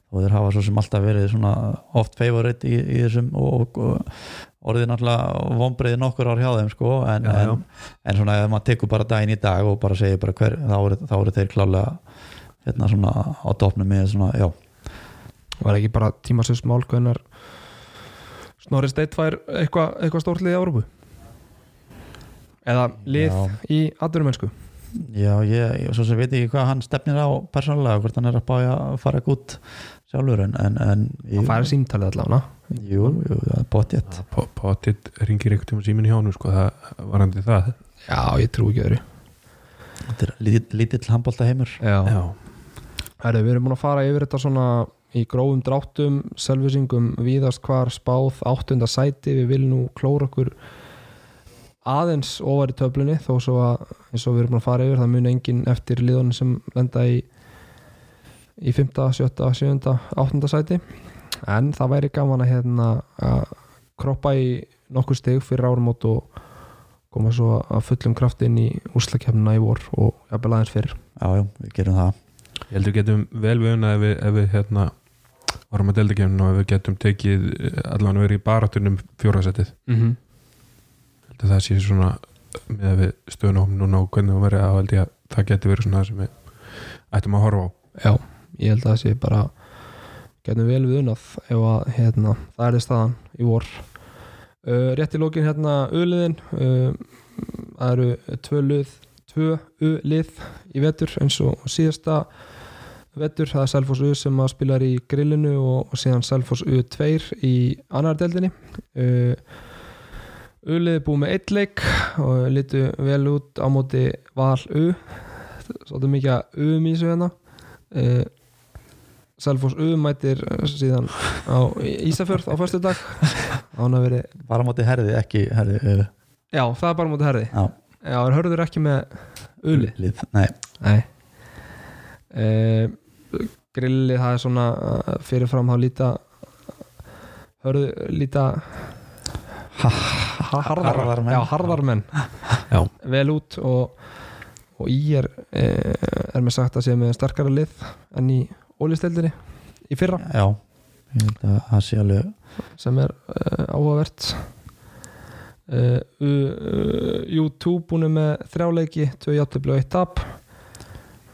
og þeir hafa svo sem alltaf verið svona oft favorite í, í þessum og, og orðið náttúrulega vonbreiði nokkur ár hjá þeim sko en, Já, en, en svona ef maður tekur bara daginn í dag og bara segir bara hver þá eru, þá eru þeir klálega hérna svona á topnum með svona, já, var ekki bara tímasins mál hvernar Snorri Steit fær eitthvað eitthva stórt lið í Európu eða lið Já. í atvinnumennsku. Já, ég, ég svo sem veit ekki hvað hann stefnir á persónulega, hvort hann er að bája að fara út sjálfur en, en, en hann fær símtalið allavega jú, jú, það er bóttjett Pottit ringir einhvern tíma símin hjá hann sko, það varandi það. Já, ég trú ekki öðru. Þetta er lítill, lítill handbólta heimur já. Já, Herri, við erum búin að fara yfir þetta svona í grófum dráttum, selvvisingum víðast hvar spáð áttunda sæti. Við viljum nú klóra okkur aðeins ofar í töflunni þó svo að eins og við erum búin að fara yfir það mun engin eftir liðunum sem lenda í í 5., 7., 7., 8. sæti en það væri gaman að hérna að kroppa í nokkur stig fyrir árumót og koma svo að fullum kraft inn í úslakefnina í vor og jafnvel aðeins fyrir Já, já, við gerum það ég heldur getum vel við unna ef við, ef við hérna varum að deildakefninu og ef við getum tekið eh, allan verið í barátunum fjórasettið mm -hmm. Heldur það sé svona með að við stöðum á núna og hvernig það verið að held ég að það geti verið svona það sem við ættum að horfa á. Já, ég held að það sé bara getum vel við unnað ef að hérna, það er staðan í vor. Uh, rétt í lókin hérna uliðin uh, það eru tvö lið tvö U-lið í vetur eins og síðasta vetur, það er Selfoss U sem að spilar í grillinu og, og síðan Selfoss U2 í annar deldinni uh, U-lið er búið með eitt leik og litu vel út á móti Val U. Svolítið mikið að U-um í þessu hérna. Uh, Selfoss U mætir uh, síðan á Ísafjörð á fyrstu dag án að veri, Bara móti herði, ekki herði uh, já það er bara móti herði. Já, já, er hörður ekki með U-lið? Lið, nei. Nei. Uh, Grillið það er svona fyrirfram þá líta hörðu líta Harðarmenn. já, harðarmenn. Já. vel út og, og í er uh, er með sagt að sé með sterkara lið en í ólisteldinni í fyrra. Já, ég held að það sé alveg sem er uh, áhugavert. Uh, U- U2 búinu með þrjáleiki, tvö játtöfli og eitt tap.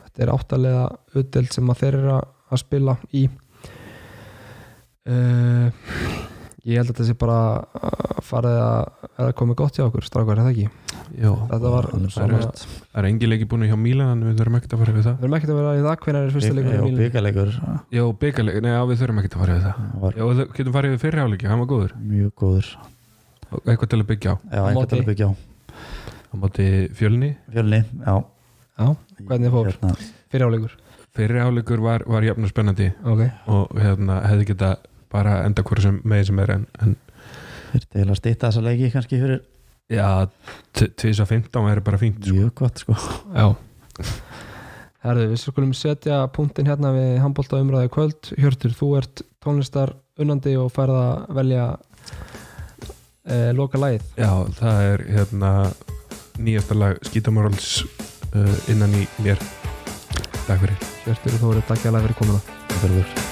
Þetta er áttalega utdelt sem að þeir eru að- spila í. Uh, ég held að þetta sé bara að farið að komið gott hjá okkur strákar, er það ekki? Já, Þetta var það er engi leiki búin hjá Mílan en við þurfum ekkert að fara við það. Við erum ekkert að vera í það hvenær er fyrsta leikur í Já, Mílan? byggarleikur Já, byggarleik, nei, já, við þurfum ekkert að fara við það. Var Já, við getum farið við fyrri áleiki, hann var góður. Mjög góður. Og eitthvað til að byggja á. Já, móti? til að byggja á. Á móti fjölni. Fjölni, já. Já, hvernig fór? Hérna, fyriráleikur Fyrri áleikur var, var jafn og spennandi og hérna hefði geta bara enda hverju sem megin sem er en, en Þeir til að stýta þessa leiki kannski fyrir já, 2015 væri bara fínt sko. mjög gott sko. Já. Herðu, við skulum setja punktin hérna við handbólta umræði kvöld. Hjörtur, þú ert tónlistar unnandi og færð að velja e, loka lagið. Já, það er hérna nýjasta lag Skítamorals uh, innan í mér. Takk fyrir. Hjörtur, þú eru takkjalega fyrir komuna. Verður